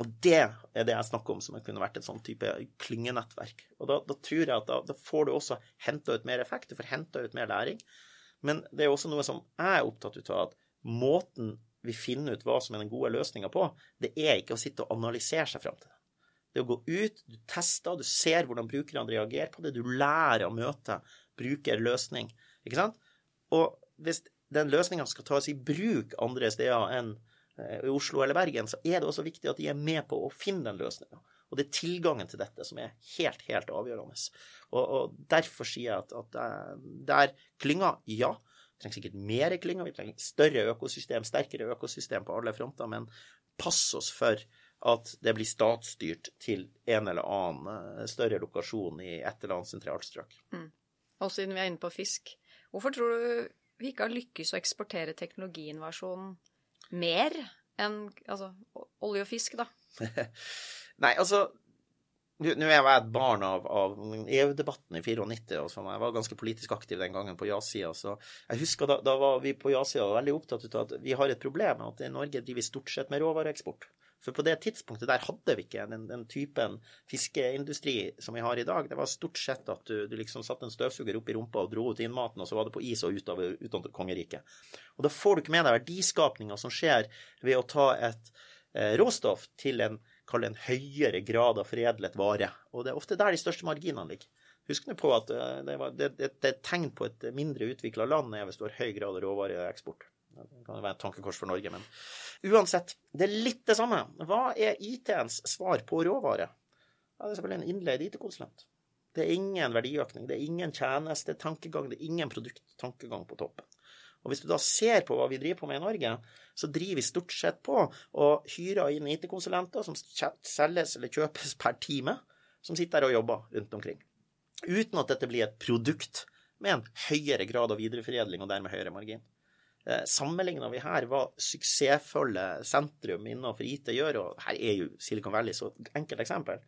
Og det er det jeg snakker om som kunne vært et sånn type klyngenettverk. Og da, da, tror jeg at da, da får du også henta ut mer effekt, du får henta ut mer læring. Men det er også noe som jeg er opptatt ut av, at måten vi finner ut hva som er den gode løsninga på, det er ikke å sitte og analysere seg fram til det. Det å gå ut, du tester, du ser hvordan brukerne reagerer på det, du lærer å møte brukerløsning. Ikke sant? Og hvis den løsninga skal tas i bruk andre steder enn i Oslo eller Bergen, så er det også viktig at de er med på å finne den løsninga. Og det er tilgangen til dette som er helt, helt avgjørende. Og, og derfor sier jeg at, at der det er klynger, ja. Vi trenger sikkert mer klynger, vi trenger større økosystem, sterkere økosystem på alle fronter, men pass oss for at det blir statsstyrt til en eller annen eh, større lokasjon i et eller annet sentralt strøk. Mm. Og siden vi er inne på fisk, hvorfor tror du vi ikke har lykkes å eksportere teknologiinnovasjonen mer enn altså, olje og fisk, da? (laughs) Nei, altså nå er jeg et barn av, av EU-debatten i 94, og sånn. jeg var ganske politisk aktiv den gangen på ja-sida. Så jeg husker da, da var vi på ja-sida veldig opptatt av at vi har et problem at i Norge driver stort sett med råvareeksport. For på det tidspunktet der hadde vi ikke den, den, typen fiskeindustri som vi har i dag. Det var stort sett at du, du liksom satte en støvsuger opp i rumpa og dro ut innmaten, og så var det på is og utover, utover kongeriket. Og da får du ikke med deg verdiskapninga som skjer ved å ta et eh, råstoff til en, en høyere grad av foredlet vare. Og det er ofte der de største marginene ligger. Husk nå på at eh, det, det er et tegn på et mindre utvikla land er hvis du har høy grad av råvareeksport. Det kan jo være et tankekors for Norge, men uansett. Det er litt det samme. Hva er IT-ens svar på råvare? Ja, det er selvfølgelig en innleid IT-konsulent. Det er ingen verdiøkning, det er ingen tjenestetankegang, det er ingen produkttankegang på toppen. Og Hvis du da ser på hva vi driver på med i Norge, så driver vi stort sett på og hyrer inn IT-konsulenter som selges eller kjøpes per time, som sitter der og jobber rundt omkring. Uten at dette blir et produkt med en høyere grad av videreforedling og dermed høyere margin. Eh, Sammenligna vi her hva suksessfulle sentrum innenfor IT gjør, og her er jo Silicon Valley så et enkelt eksempel,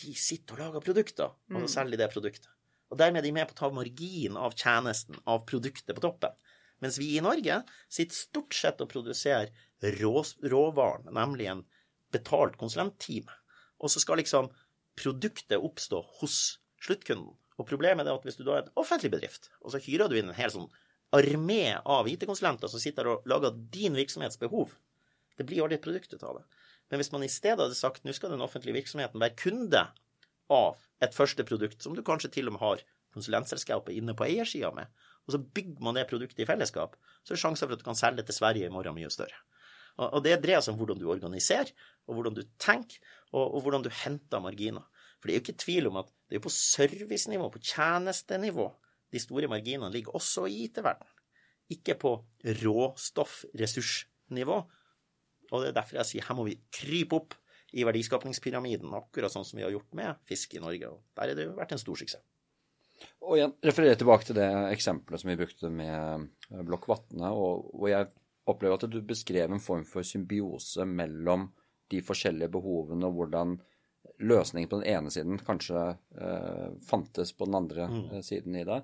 de sitter og lager produkter, og så mm. selger de det produktet. Og dermed er de med på å ta margin av tjenesten, av produktet på toppen. Mens vi i Norge sitter stort sett og produserer rå, råvaren, nemlig en betalt konsulenttime. Og så skal liksom produktet oppstå hos sluttkunden. Og problemet er at hvis du da er en offentlig bedrift, og så hyrer du inn en hel sånn armé av IT-konsulenter som sitter og lager din virksomhets behov, det blir aldri et produkt ut av det. Men hvis man i stedet hadde sagt nå skal den offentlige virksomheten være kunde av et første produkt, som du kanskje til og med har konsulentselskapet inne på eiersida med, og så bygger man det produktet i fellesskap, så er sjansen for at du kan selge det til Sverige i morgen mye større. Og det dreier seg om hvordan du organiserer, og hvordan du tenker, og hvordan du henter marginer. For det er jo ikke tvil om at det er på servicenivå, på tjenestenivå, de store marginene ligger også i IT-verdenen. Ikke på råstoff-ressursnivå. Og det er derfor jeg sier her må vi krype opp i verdiskapningspyramiden, akkurat sånn som vi har gjort med fisk i Norge. Og der har det vært en stor suksess. Og igjen refererer tilbake til det eksempelet som vi brukte med Blokk Vatne, og hvor jeg opplever at du beskrev en form for symbiose mellom de forskjellige behovene, og hvordan løsningen på den ene siden kanskje eh, fantes på den andre mm. Eh, siden i det.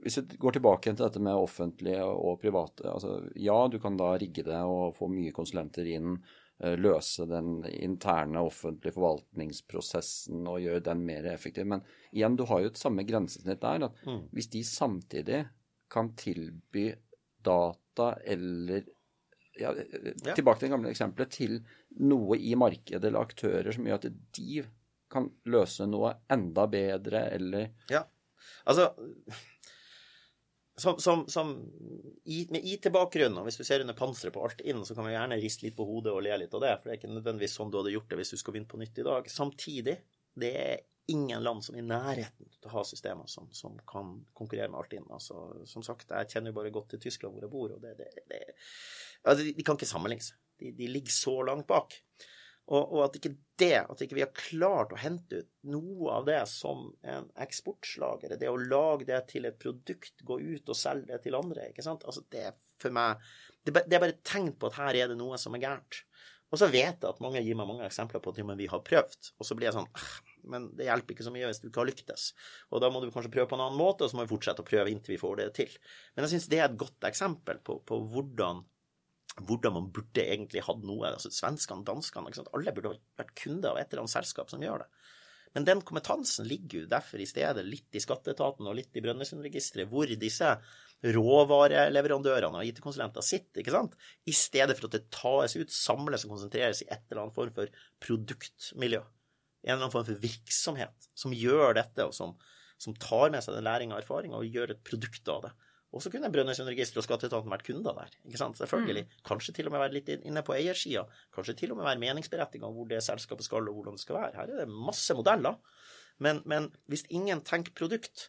Hvis vi går tilbake til dette med offentlige og private altså Ja, du kan da rigge det og få mye konsulenter inn, Eh, løse den interne offentlige forvaltningsprosessen og gjøre den mer effektiv. Men igjen, du har jo et samme grensesnitt der. at mm. Hvis de samtidig kan tilby data eller ja, ja. Tilbake til det gamle eksempelet. Til noe i markedet eller aktører som gjør at de kan løse noe enda bedre, eller Ja. Altså som, som, som i, med IT-bakgrunn, og hvis du ser under panseret på alt inn, så kan vi gjerne riste litt på hodet og le litt av det, for det er ikke nødvendigvis sånn du hadde gjort det hvis du skal vinne på nytt i dag. Samtidig, det er ingen land som er i nærheten til å ha systemer som, som kan konkurrere med alt inn. Altså, som sagt, jeg kjenner jo bare godt til Tyskland hvor jeg bor, og det, det, det ja, de, de, kan ikke sammenlignes. De, de ligger så langt bak. Og, og, at ikke det, at ikke vi har klart å hente ut noe av det som en eksportslager, det å lage det til et produkt, gå ut og selge det til andre, ikke sant, altså det er for meg Det, det er bare et tegn på at her er det noe som er gærent. Og så vet jeg at mange gir meg mange eksempler på at vi har prøvd, og så blir jeg sånn Men det hjelper ikke så mye hvis du ikke har lyktes. Og da må du kanskje prøve på en annen måte, og så må vi fortsette å prøve inntil vi får det til. Men jeg syns det er et godt eksempel på, på hvordan hvordan man burde egentlig hatt noe. altså Svenskene, danskene, alle burde vært kunder av et eller annet selskap som gjør det. Men den kompetansen ligger jo derfor i stedet litt i skatteetaten og litt i Brønnøysundregisteret, hvor disse råvareleverandørene og IT-konsulenter sitter, ikke sant? i stedet for at det tas ut, samles og konsentreres i et eller annet form for produktmiljø. En eller annen form for virksomhet som gjør dette, og som, som tar med seg den læringa og erfaringa og gjør et produkt av det. Og så kunne Brønnøysundregisteret og skatteetaten vært kunder der. ikke sant? Selvfølgelig. Mm. Kanskje til og med være litt inne på eiersida. Kanskje til og med være meningsberettiga om hvor det selskapet skal, og hvordan det skal være. Her er det masse modeller. Men, men, hvis ingen tenker produkt,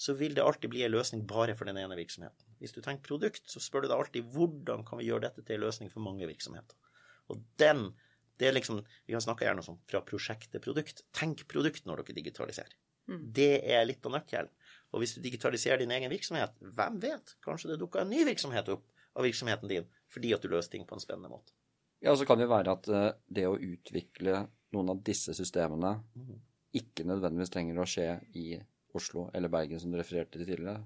så vil det alltid bli en løsning bare for den ene virksomheten. Hvis du tenker produkt, så spør du deg alltid hvordan kan vi gjøre dette til en løsning for mange virksomheter. Og den, det er liksom, Vi har snakka gjerne om fra prosjekt til produkt. Tenk produkt når dere digitaliserer. Mm. Det er litt av nøkkelen. Og hvis du digitaliserer din egen virksomhet, hvem vet? Kanskje det dukker en ny virksomhet opp av virksomheten din fordi at du løser ting på en spennende måte. Ja, så kan det jo være at eh, det å utvikle noen av disse systemene mm. ikke nødvendigvis trenger å skje i Oslo eller Bergen, som du refererte til tidligere.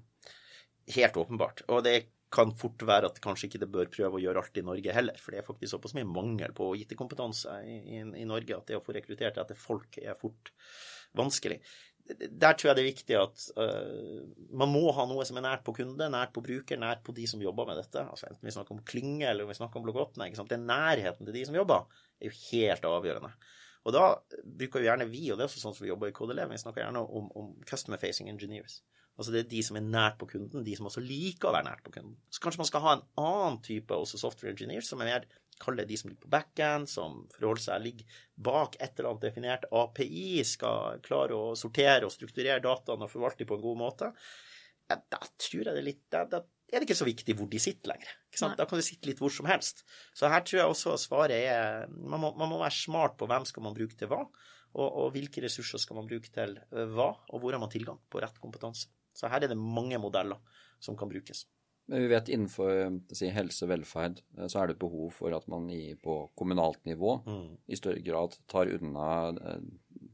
Helt åpenbart. Og det kan fort være at kanskje ikke det bør prøve å gjøre alt i Norge heller. For det er faktisk såpass mye mangel på IT-kompetanse i, i, i, Norge at det å få rekruttert etter folk er fort vanskelig der tror jeg det er viktig at uh, man må ha noe som er nært på kunde, nært på bruker, nært på de som jobber med dette. Altså Enten vi snakker om klynge eller om vi snakker om 8. Den nærheten til de som jobber, er jo helt avgjørende. Og da bruker jo gjerne vi, og det er også sånn som vi jobber i KDLE, vi snakker gjerne om, om customer facing engineers. Altså det er de som er nært på kunden, de som også liker å være nært på kunden. Så kanskje man skal ha en annen type også software engineer, som er mer Kall det de som ligger på backend, som forholder seg ligger bak et eller annet definert API, skal klare å sortere og strukturere dataene og forvalte på en god måte. Ja, da tror jeg det er litt da, da er det ikke så viktig hvor de sitter lenger. Da kan de sitte litt hvor som helst. Så her tror jeg også svaret er man må, man må være smart på hvem skal man bruke til hva, og, og hvilke ressurser skal man bruke til hva, og hvor har man tilgang på rett kompetanse. Så her er det mange modeller som kan brukes. Men vi vet innenfor si, helse og velferd eh, så er det behov for at man i, på kommunalt nivå mm. i større grad tar unna eh,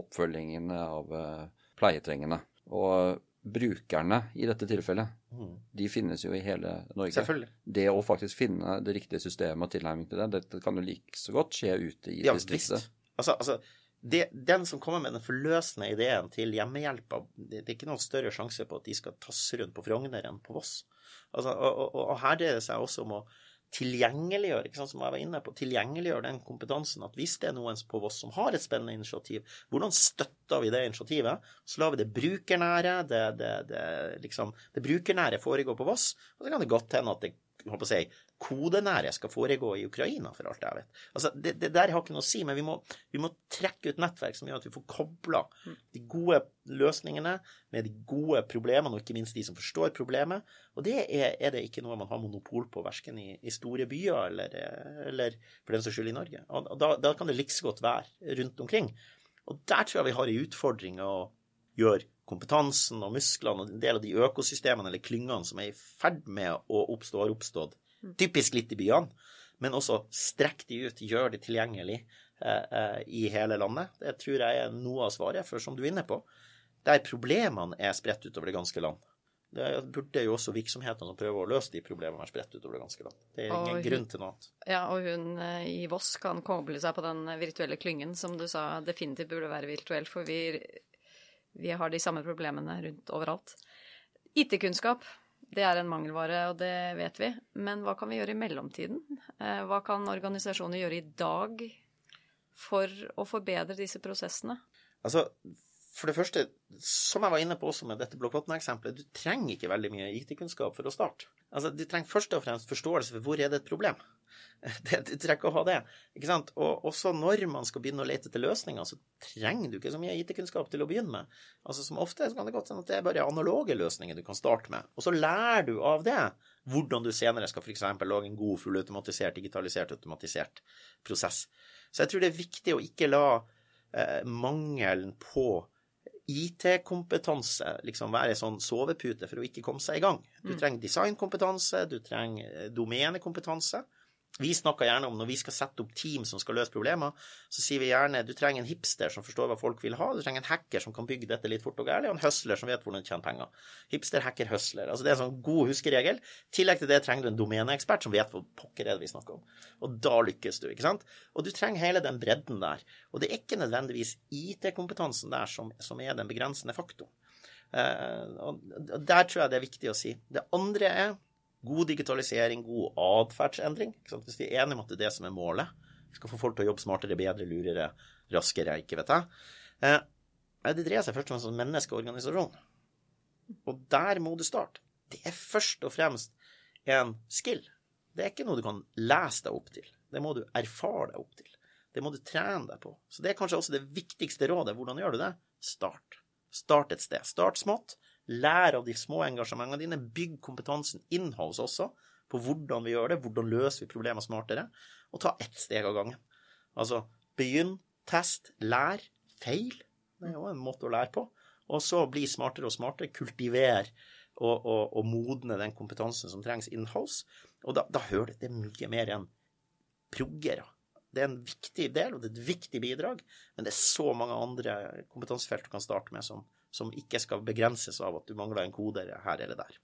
oppfølgingen av eh, pleietrengende. Og brukerne i dette tilfellet, mm. de finnes jo i hele Norge. Selvfølgelig. Det å faktisk finne det riktige systemet og tilnærming til det, dette kan jo like så godt skje ute i ja, distriktet. Altså, altså det, den som kommer med den forløsende ideen til hjemmehjelpa, det, det, er ikke noen større sjanse på at de skal tasse rundt på Frogner enn på Voss. Altså, og, og, og, her dreier det seg også om å tilgjengeliggjøre ikke sant, som jeg var inne på, tilgjengeliggjøre den kompetansen. At hvis det er noen på Voss som har et spennende initiativ, hvordan støtter vi det initiativet? Så lar vi det brukernære, det, det, det, liksom, det brukernære foregå på Voss. Og så kan det godt hende at det håper si, kodenære skal foregå i Ukraina, for alt jeg vet. Altså, det, det, der har ikke noe å si, men vi må, vi må, trekke ut nettverk som gjør at vi får kobla de gode løsningene med de gode problemene, og ikke minst de som forstår problemet. Og det er, er det ikke noe man har monopol på, verken i, i store byer eller, eller, for den saks skyld i Norge. Og da, da kan det like godt være rundt omkring. Og der tror jeg vi har en utfordring å gjøre kompetansen og musklene og en del av de økosystemene eller klyngene som er i ferd med å oppstå, har oppstått Mm. Typisk litt i byene, men også strekk de ut, gjør det tilgjengelig eh, eh, i hele landet. Det tror jeg er noe av svaret, for som du er inne på, der problemene er spredt utover det ganske land. Det burde jo også virksomhetene som prøver å løse de problemene, spredt utover det ganske land. Det er ingen hun, grunn til noe annet. Ja, og hun eh, i Voss kan koble seg på den virtuelle klyngen som du sa definitivt burde være virtuell, for vi, vi har de samme problemene rundt overalt. IT-kunnskap det er en mangelvare, og det vet vi. Men hva kan vi gjøre i mellomtiden? Eh, hva kan organisasjoner gjøre i dag for å forbedre disse prosessene? Altså, for det første, som jeg var inne på også med dette Blokkvatn-eksempelet, du trenger ikke veldig mye IT-kunnskap for å starte. Altså, Du trenger først og fremst forståelse for hvor er det et problem. (laughs) Det, du trenger ikke å ha det. ikke sant? Og også når man skal begynne å lete etter løsninger, så trenger du ikke så mye IT-kunnskap til å begynne med. Altså Som ofte så kan det godt hende at det er bare analoge løsninger du kan starte med. Og så lærer du av det hvordan du senere skal f.eks. lage en god, fullautomatisert, digitalisert, automatisert prosess. Så jeg tror det er viktig å ikke la eh, mangelen på IT-kompetanse liksom være sånn sovepute for å ikke komme seg i gang. Du mm. trenger designkompetanse, du trenger domenekompetanse. Vi snakker gjerne om når vi skal sette opp team som skal løse problemer, så sier vi gjerne du trenger en hipster som forstår hva folk vil ha, du trenger en hacker som kan bygge dette litt fort og gærent, og en hustler som vet hvordan tjene penger. Hipster, hacker, hustler. Altså det er en sånn god huskeregel. I tillegg til det trenger du en domeneekspert som vet hva pokker er det vi snakker om. Og da lykkes du, ikke sant? Og du trenger hele den bredden der. Og det er ikke nødvendigvis IT-kompetansen der som, som, er den begrensende faktoren. Uh, og der tror jeg det er viktig å si. Det andre er God digitalisering, god atferdsendring. Hvis vi er enige om at det er det som er målet, vi skal få folk til å jobbe smartere, bedre, lurere, raskere, ikke vet jeg. Eh, det dreier seg først og fremst om menneskeorganisasjon. Og der må du starte. Det er først og fremst en skill. Det er ikke noe du kan lese deg opp til. Det må du erfare deg opp til. Det må du trene deg på. Så det er kanskje også det viktigste rådet. Hvordan gjør du det? Start. Start et sted. Start smått. Lær av de små engasjementene dine. Bygg kompetansen inhouse også på hvordan vi gjør det, hvordan løser vi problemer smartere, og ta ett steg av gangen. Altså begynn, test, lær, feil. Det er jo en måte å lære på. Og så bli smartere og smartere. Kultiver og, og, og modne den kompetansen som trengs inhouse. Og da, da hører det mye mer enn proggere. Det er en viktig del, og det er et viktig bidrag, men det er så mange andre kompetansefelt du kan starte med som, som ikke skal begrenses av at du mangler en koder her eller der.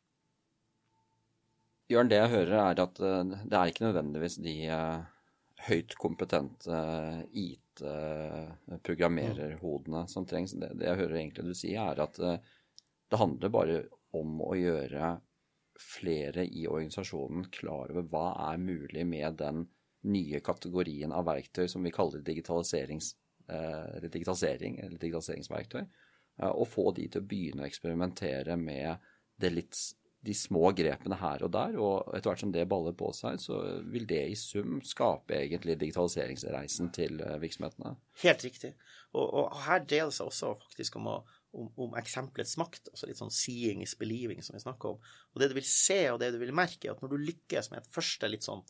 Jørn, det jeg hører er at eh, det er ikke nødvendigvis de uh, høyt kompetente uh, IT-programmererhodene som trengs. Det, jeg hører egentlig du si, er at det handler bare om å gjøre flere i organisasjonen klar over hva er mulig med den nye kategorien av verktøy som vi kaller eh, digitalisering eller digitaliseringsverktøy, eh, og få de til å begynne å eksperimentere med litt de små grepene her og der, og etter hvert som det baller på seg, så vil det i sum skape egentlig digitaliseringsreisen til eh, virksomhetene. Helt riktig. Og, og her dreier det seg også faktisk om, å, om, om, eksempelets makt, altså litt sånn seeing is believing, som vi snakker om. Og det du vil se, og det du vil merke, er at når du lykkes med et første litt sånn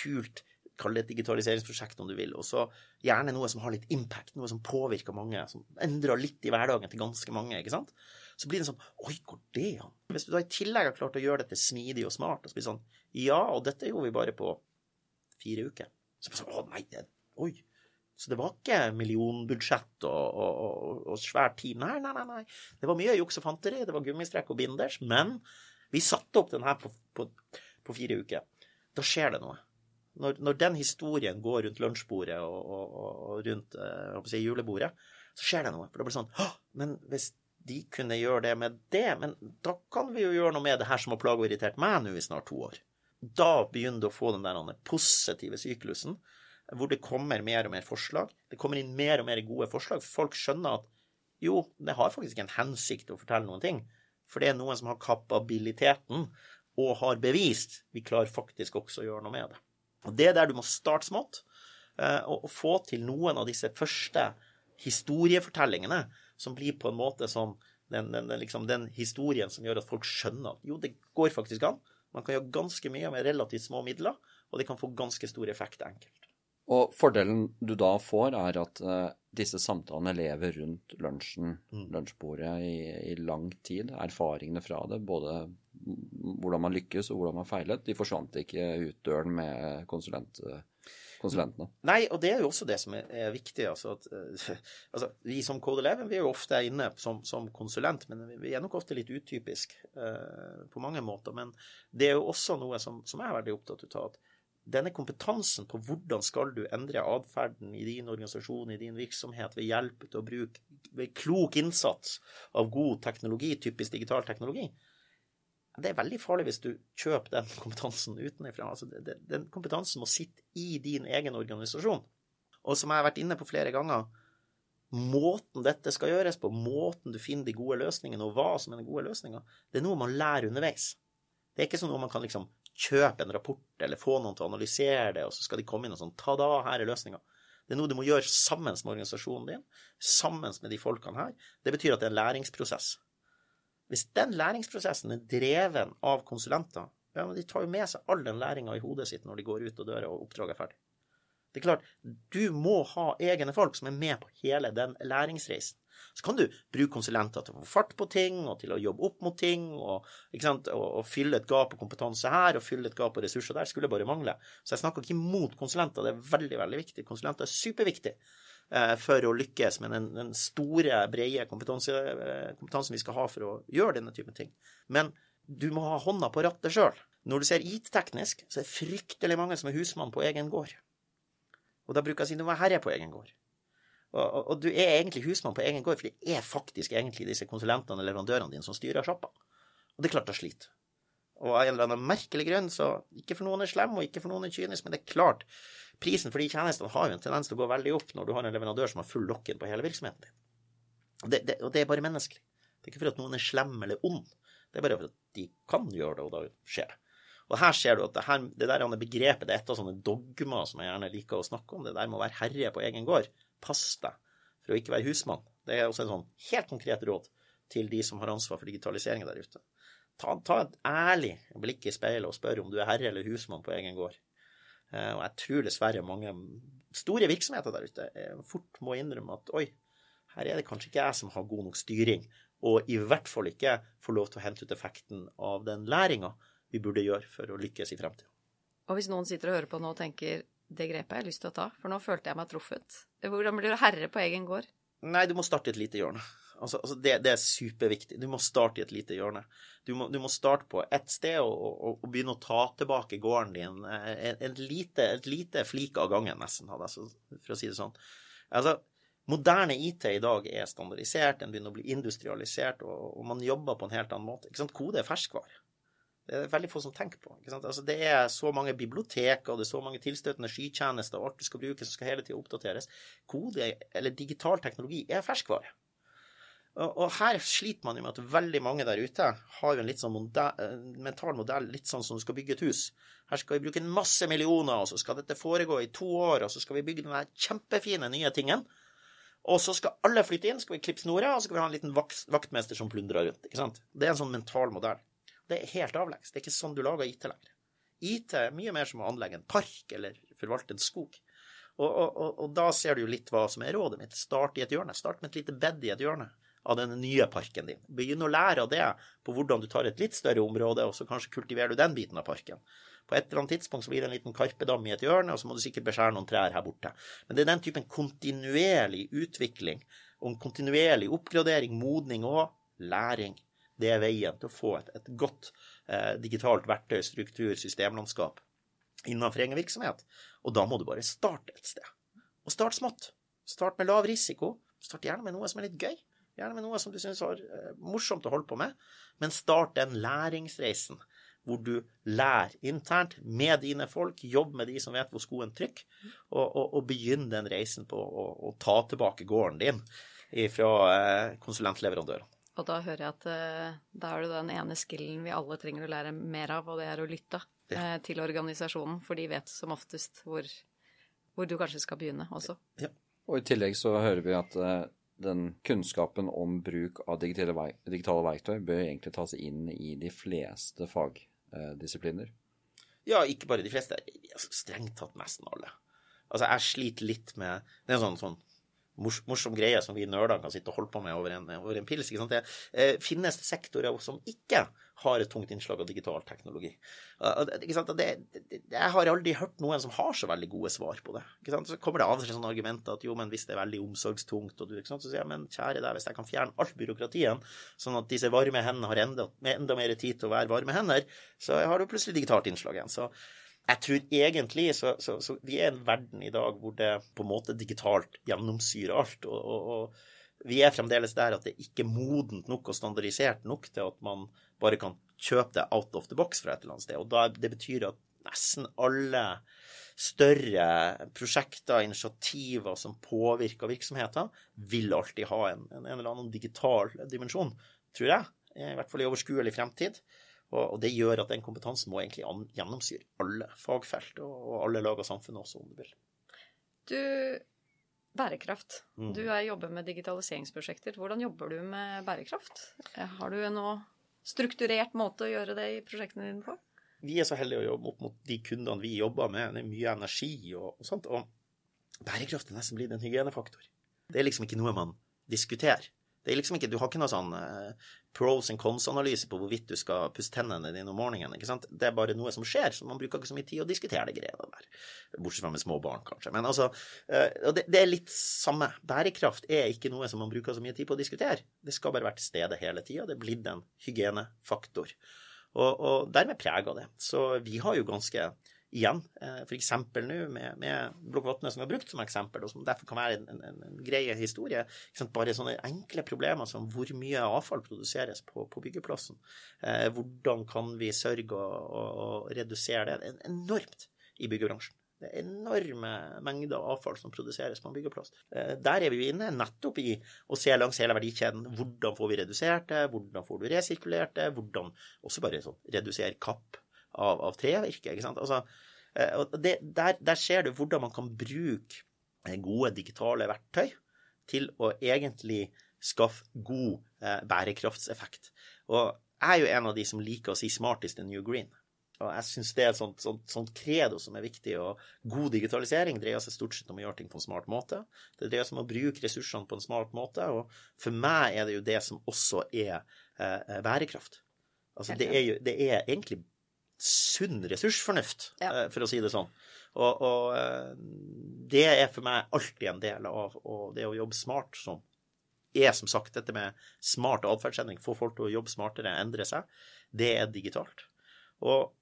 kult Kall det et digitaliseringsprosjekt om du vil, og så gjerne noe som har litt impact, noe som påvirker mange, som endrer litt i hverdagen til ganske mange, ikke sant? Så blir det sånn Oi, går det an? Hvis du da i tillegg har klart å gjøre dette smidig og smart, og så blir det sånn Ja, og dette gjorde vi bare på fire uker. Så det sånn Å, nei, det, oi. Så det var ikke millionbudsjett og, og, og, og svært team. Nei, nei, nei. nei. Det var mye juks og fanteri, det var gummistrekk og binders, men vi satte opp den her på, på, på fire uker. Da skjer det noe. Når, når, den historien går rundt lunsjbordet og, og, og rundt eh, si, julebordet, så skjer det noe. For det blir sånn men hvis de kunne gjøre det med det, men da kan vi jo gjøre noe med det her som har plaga og irritert meg nå i snart to år. Da begynner du å få den der positive syklusen, hvor det kommer mer og mer forslag. Det kommer inn mer og mer gode forslag. for Folk skjønner at jo, det har faktisk ikke en hensikt å fortelle noen ting. For det er noen som har kapabiliteten og har bevist. Vi klarer faktisk også å gjøre noe med det. Og Det er der du må starte smått, eh, og få til noen av disse første historiefortellingene som blir på en måte som den, den, liksom, den, historien som gjør at folk skjønner at jo, det går faktisk an. Man kan gjøre ganske mye med relativt små midler, og det kan få ganske stor effekt enkelt. Og fordelen du da får, er at uh, disse samtalene lever rundt lunsjen, mm. lunsjbordet i, i, lang tid. Erfaringene fra det, både hvordan man lykkes og hvordan man feilet, de forsvant ikke ut døren med konsulent, konsulentene. Nei, og det er jo også det som er, viktig. Altså at, uh, altså, vi som 11 vi er jo ofte inne som, som konsulent, men vi er nok ofte litt utypisk uh, på mange måter. Men det er jo også noe som, som jeg er veldig opptatt av. at denne kompetansen på hvordan skal du endre atferden i din organisasjon, i din virksomhet, ved hjelp til å bruke ved klok innsats av god teknologi, typisk digital teknologi, det er veldig farlig hvis du kjøper den kompetansen utenfra. Altså, den kompetansen må sitte i din egen organisasjon. Og som jeg har vært inne på flere ganger, måten dette skal gjøres på, måten du finner de gode løsningene, og hva som er den gode løsninga, det er noe man lærer underveis. Det er ikke sånn noe man kan liksom kjøpe en rapport eller få noen til å analysere det, og så skal de komme inn og sånn Ta-da, her er løsninga. Det er noe du må gjøre sammen med organisasjonen din, sammen med de folkene her. Det betyr at det er en læringsprosess. Hvis den læringsprosessen er dreven av konsulenter, ja, men de tar jo med seg all den læringa i hodet sitt når de går ut og døra og oppdraget er ferdig. Det er klart, du må ha egne folk som er med på hele den læringsreisen. Så kan du bruke konsulenter til å få fart på ting, og til å jobbe opp mot ting, og, og, og fylle et gap på kompetanse her, og fylle et gap på ressurser der. Skulle bare mangle. Så jeg snakker ikke imot konsulenter, det er veldig, veldig viktig. Konsulenter er superviktig for å lykkes med den, den store, brede eh, kompetansen vi skal ha for å gjøre denne typen ting. Men du må ha hånda på rattet sjøl. Når du ser IT-teknisk, så er det fryktelig mange som er husmann på egen gård. Og da bruker jeg å si du er herre på egen gård. Og, og, og, du er egentlig husmann på egen gård, for det er faktisk egentlig disse konsulentene og leverandørene dine som styrer sjappa. Og det er klart da sliter. Og av en eller annen merkelig grunn, så ikke for noen er slem, og ikke for noen er kynisk, men det er klart prisen for de tjenestene har jo en tendens til å gå veldig opp når du har en leverandør som har full lock-in på hele virksomheten din. Og det, det, og det er bare menneskelig. Det er ikke fordi at noen er slem eller ond, det er bare fordi at de kan gjøre det, og da skjer det. Og her ser du at det, her, det der begrepet det er et av sånne dogmer som jeg gjerne liker å snakke om. Det der med å være herre på egen gård. Pass deg for å ikke være husmann. Det er også en sånn helt konkret råd til de som har ansvar for digitaliseringen der ute. Ta, ta et ærlig blikk i speilet og spør om du er herre eller husmann på egen gård. Eh, og jeg tror dessverre mange store virksomheter der ute eh, fort må innrømme at oi, her er det kanskje ikke jeg som har god nok styring, og i hvert fall ikke får lov til å hente ut effekten av den læringa vi burde gjøre for å lykkes i fremtiden. Og hvis noen sitter og hører på nå og tenker det grepet har jeg lyst til å ta, for nå følte jeg meg truffet. Hvordan blir du herre på egen gård? Nei, du må starte i et lite hjørne. Altså, altså det, det, er superviktig. Du må starte i et lite hjørne. Du må, du må starte på ett sted og, og, og, begynne å ta tilbake gården din en, en lite, et lite flik av gangen, nesten, for å si det sånn. Altså, moderne IT i dag er standardisert, den begynner å bli industrialisert, og, og man jobber på en helt annen måte. Kode er ferskvare. Det er veldig få som tenker på. Altså, det er så mange biblioteker, det er så mange tilstøtende skytjenester, og alt du skal bruke som skal hele tida oppdateres. Kode eller digital teknologi er ferskvare. Og, her sliter man jo med at veldig mange der ute har jo en litt sånn modell, mental modell, litt sånn som du skal bygge et hus. Her skal vi bruke masse millioner, og så skal dette foregå i to år, og så skal vi bygge denne kjempefine nye tingen. Og så skal alle flytte inn, skal vi klippe snorer, og så skal vi ha en liten vakt, vaktmester som plundrer rundt. ikke sant? Det er en sånn mental modell. Det er helt avleggs. Det er ikke sånn du lager IT lenger. IT er mye mer som å anlegge en park eller forvalte en skog. Og, og, og, og, da ser du jo litt hva som er rådet mitt. Start i et hjørne. Start med et lite bed i et hjørne av den nye parken din. Begynn å lære av det på hvordan du tar et litt større område, og så kanskje kultiverer du den biten av parken. På et eller annet tidspunkt så blir det en liten karpedam i et hjørne, og så må du sikkert beskjære noen trær her borte. Men det er den typen kontinuerlig utvikling og en kontinuerlig oppgradering, modning og læring det er veien til å få et, et godt eh, digitalt verktøy, struktur, systemlandskap innenfor egen virksomhet. Og da må du bare starte et sted. Og start smått. Start med lav risiko. Start gjerne med noe som er litt gøy. Gjerne med noe som du syns er eh, morsomt å holde på med. Men start den læringsreisen hvor du lærer internt med dine folk, jobb med de som vet hvor skoen trykker, og, og, og begynn den reisen på å, å ta tilbake gården din fra eh, konsulentleverandørene. Og da hører jeg at uh, da er det den ene skillen vi alle trenger å lære mer av, og det er å lytte ja. uh, til organisasjonen, for de vet som oftest hvor, hvor du kanskje skal begynne også. Ja. Og i tillegg så hører vi at uh, den kunnskapen om bruk av digitale, vei, digitale, verktøy bør egentlig tas inn i de fleste fagdisipliner. Ja, ikke bare de fleste. Strengt tatt nesten alle. Altså, jeg sliter litt med Det er en sånn, sånn morsom greie som vi nerder kan sitte og holde på med over en, over en pils. Det, eh, finnes sektorer som ikke har et tungt innslag av digital teknologi? Sant? Det, jeg har aldri hørt noen som har så veldig gode svar på det. Så kommer det av og til sånne argumenter at jo, men hvis det er veldig omsorgstungt, og du, så sier jeg men kjære deg, hvis jeg kan fjerne alt byråkratien, sånn at disse varme hendene har enda, enda mer tid til å være varme hender, så har du plutselig digitalt innslag igjen. Så jeg tror egentlig så, så, så, vi er en verden i dag hvor det på en måte digitalt gjennomsyrer alt. Og, og, og vi er fremdeles der at det ikke er modent nok og standardisert nok til at man bare kan kjøpe det out of the box fra et eller annet sted. Og da, det betyr at nesten alle større prosjekter, initiativer som påvirker virksomheter, vil alltid ha en, en, en eller annen digital dimensjon, tror jeg. I hvert fall i overskuelig fremtid. Og, det gjør at den kompetansen må egentlig gjennomsyre alle fagfelt og, alle lag av samfunnet også, om du vil. Du, bærekraft. Mm. Du er, jobber med digitaliseringsprosjekter. Hvordan jobber du med bærekraft? Har du en strukturert måte å gjøre det i prosjektene dine på? Vi er så heldige å jobbe opp mot de kundene vi jobber med. Det er mye energi og, og sånt. Og bærekraft er nesten blitt en hygienefaktor. Det er liksom ikke noe man diskuterer. Det er liksom ikke, Du har ikke noe sånn uh, pros and cons-analyse på hvorvidt du skal pusse tennene dine om morgenen. ikke sant? Det er bare noe som skjer, så man bruker ikke så mye tid å diskutere det greiene der. Bortsett fra med små barn, kanskje. Men altså, uh, og det, det, er litt samme. Bærekraft er ikke noe som man bruker så mye tid på å diskutere. Det skal bare være til stede hele tida. Det er blitt en hygienefaktor. Og, og dermed preger det. Så vi har jo ganske igjen. Eh, F.eks. nå med, med Blokkvatnet som har brukt som eksempel, og som derfor kan være en, en, en grei historie. Bare sånne enkle problemer som hvor mye avfall produseres på, på byggeplassen. Eh, hvordan kan vi sørge å, å, redusere det? Det enormt i byggebransjen. Det er enorme mengder avfall som produseres på en byggeplass. Eh, der er vi jo inne nettopp i å se langs hele verdikjeden. Hvordan får vi redusert det? Hvordan får du resirkulert det? Hvordan også bare sånn redusere kapp av, av trevirke. ikke sant? Altså, eh, og det, der, der, ser du hvordan man kan bruke eh, gode digitale verktøy til å egentlig skaffe god eh, bærekraftseffekt. Og jeg er jo en av de som liker å si 'smart is the new green'. Og jeg syns det er et sånt, sånt, sånt, credo som er viktig. Og god digitalisering dreier seg stort sett om å gjøre ting på en smart måte. Det dreier seg om å bruke ressursene på en smart måte. Og for meg er det jo det som også er eh, bærekraft. Altså det er jo det er egentlig sunn ressursfornuft, ja. Eh, for å si det sånn. Og, og, eh, det er for meg alltid en del av det å jobbe smart, som er som sagt dette med smart atferdsendring, få folk til å jobbe smartere, endre seg, det er digitalt. Og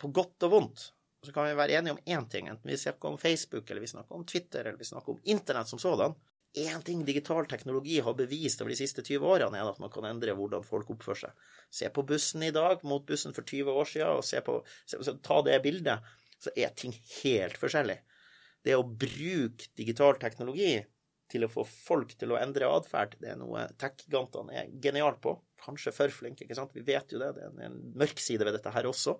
på godt og vondt så kan vi være enige om én ting, enten vi snakker om Facebook, eller vi snakker om Twitter, eller vi snakker om Internett som sådan. Én ting digital teknologi har bevist over de siste 20 årene, er at man kan endre hvordan folk oppfører seg. Se på bussen i dag mot bussen for 20 år siden, og se på, se, så ta det bildet, så er ting helt forskjellig. Det å bruke digital teknologi til å få folk til å endre atferd, det er noe tech-gigantene er geniale på. Kanskje for flinke, ikke sant. Vi vet jo det. Det er en mørk side ved dette her også.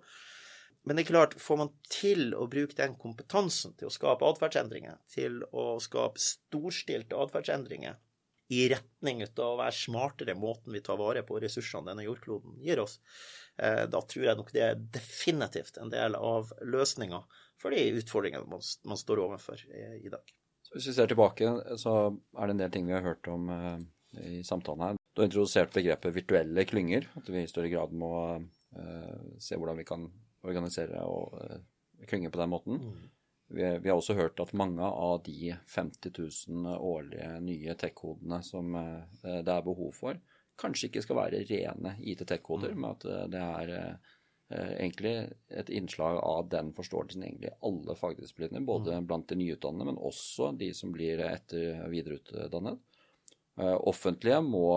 Men det er klart, får man til å bruke den kompetansen til å skape atferdsendringer, til å skape storstilte atferdsendringer i retning av å være smartere måten vi tar vare på ressursene denne jordkloden gir oss, eh, da tror jeg nok det er definitivt en del av løsninga for de utfordringene man, man står overfor i, i, dag. Så hvis vi ser tilbake, så er det en del ting vi har hørt om uh, i samtalen her. Du har introdusert begrepet virtuelle klynger, at vi i større grad må se hvordan vi kan organisere og uh, klynge på den måten. Mm. Vi, vi, har også hørt at mange av de 50 000 årlige nye tech-kodene som uh, det er behov for, kanskje ikke skal være rene IT-tech-koder, mm. men at uh, det er egentlig et innslag av den forståelsen egentlig alle fagdisipliner, både mm. blant de nyutdannede, men også de som blir etter- og videreutdannet. Offentlige må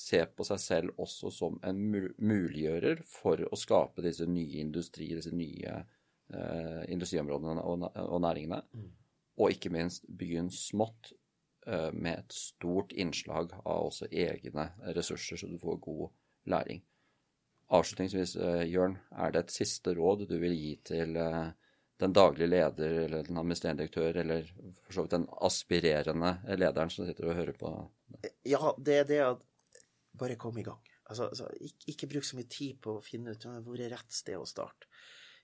se på seg selv også som en muliggjører for å skape disse nye industrier, disse nye uh, industriområdene og, og næringene. Mm. Og ikke minst begynn smått uh, med et stort innslag av også egne ressurser, så du får god læring. Avslutningsvis, uh, Jørn, er det et siste råd du vil gi til den daglige leder eller den administrerende direktør, eller for så vidt den aspirerende lederen som sitter og hører på? Ja, det er det at bare kom i gang. Altså, altså, ikke, ikke, bruk så mye tid på å finne ut hvor er rett sted å starte.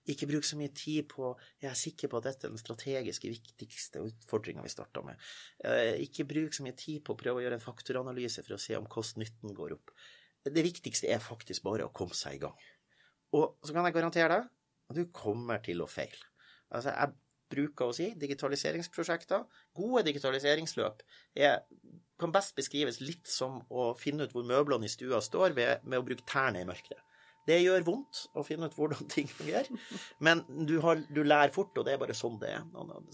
Ikke bruk så mye tid på Jeg er sikker på at dette er den strategiske viktigste utfordringa vi starta med. Eh, ikke bruk så mye tid på å prøve å gjøre en faktoranalyse for å se om kost-nytten går opp. Det viktigste er faktisk bare å komme seg i gang. Og så kan jeg garantere deg at du kommer til å feile. Altså, jeg bruker å si digitaliseringsprosjekter, gode digitaliseringsløp, er kan best beskrives litt som å finne ut hvor møblene i stua står, ved, med å bruke tærne i mørket. Det gjør vondt å finne ut hvordan (laughs) ting fungerer, men du, har, du, lærer fort, og det er bare sånn det er.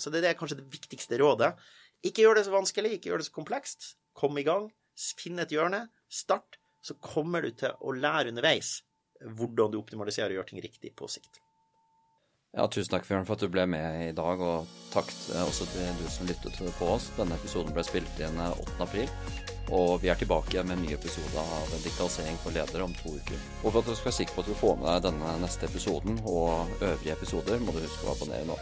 Så det er kanskje det viktigste rådet. Ikke gjør det så vanskelig, ikke gjør det så komplekst. Kom i gang, finn et hjørne, start, så kommer du til å lære underveis hvordan du optimaliserer og gjør ting riktig på sikt. Ja, Tusen takk Fjørn, for at du ble med i dag, og takk også til du som lyttet på oss. Denne episoden ble spilt inn 8. Eh, april, og vi er tilbake med en ny episode av Digitalisering for ledere om to uker. Og for at du skal være sikker på at du får med deg denne neste episoden og øvrige episoder, må du huske å abonnere nå.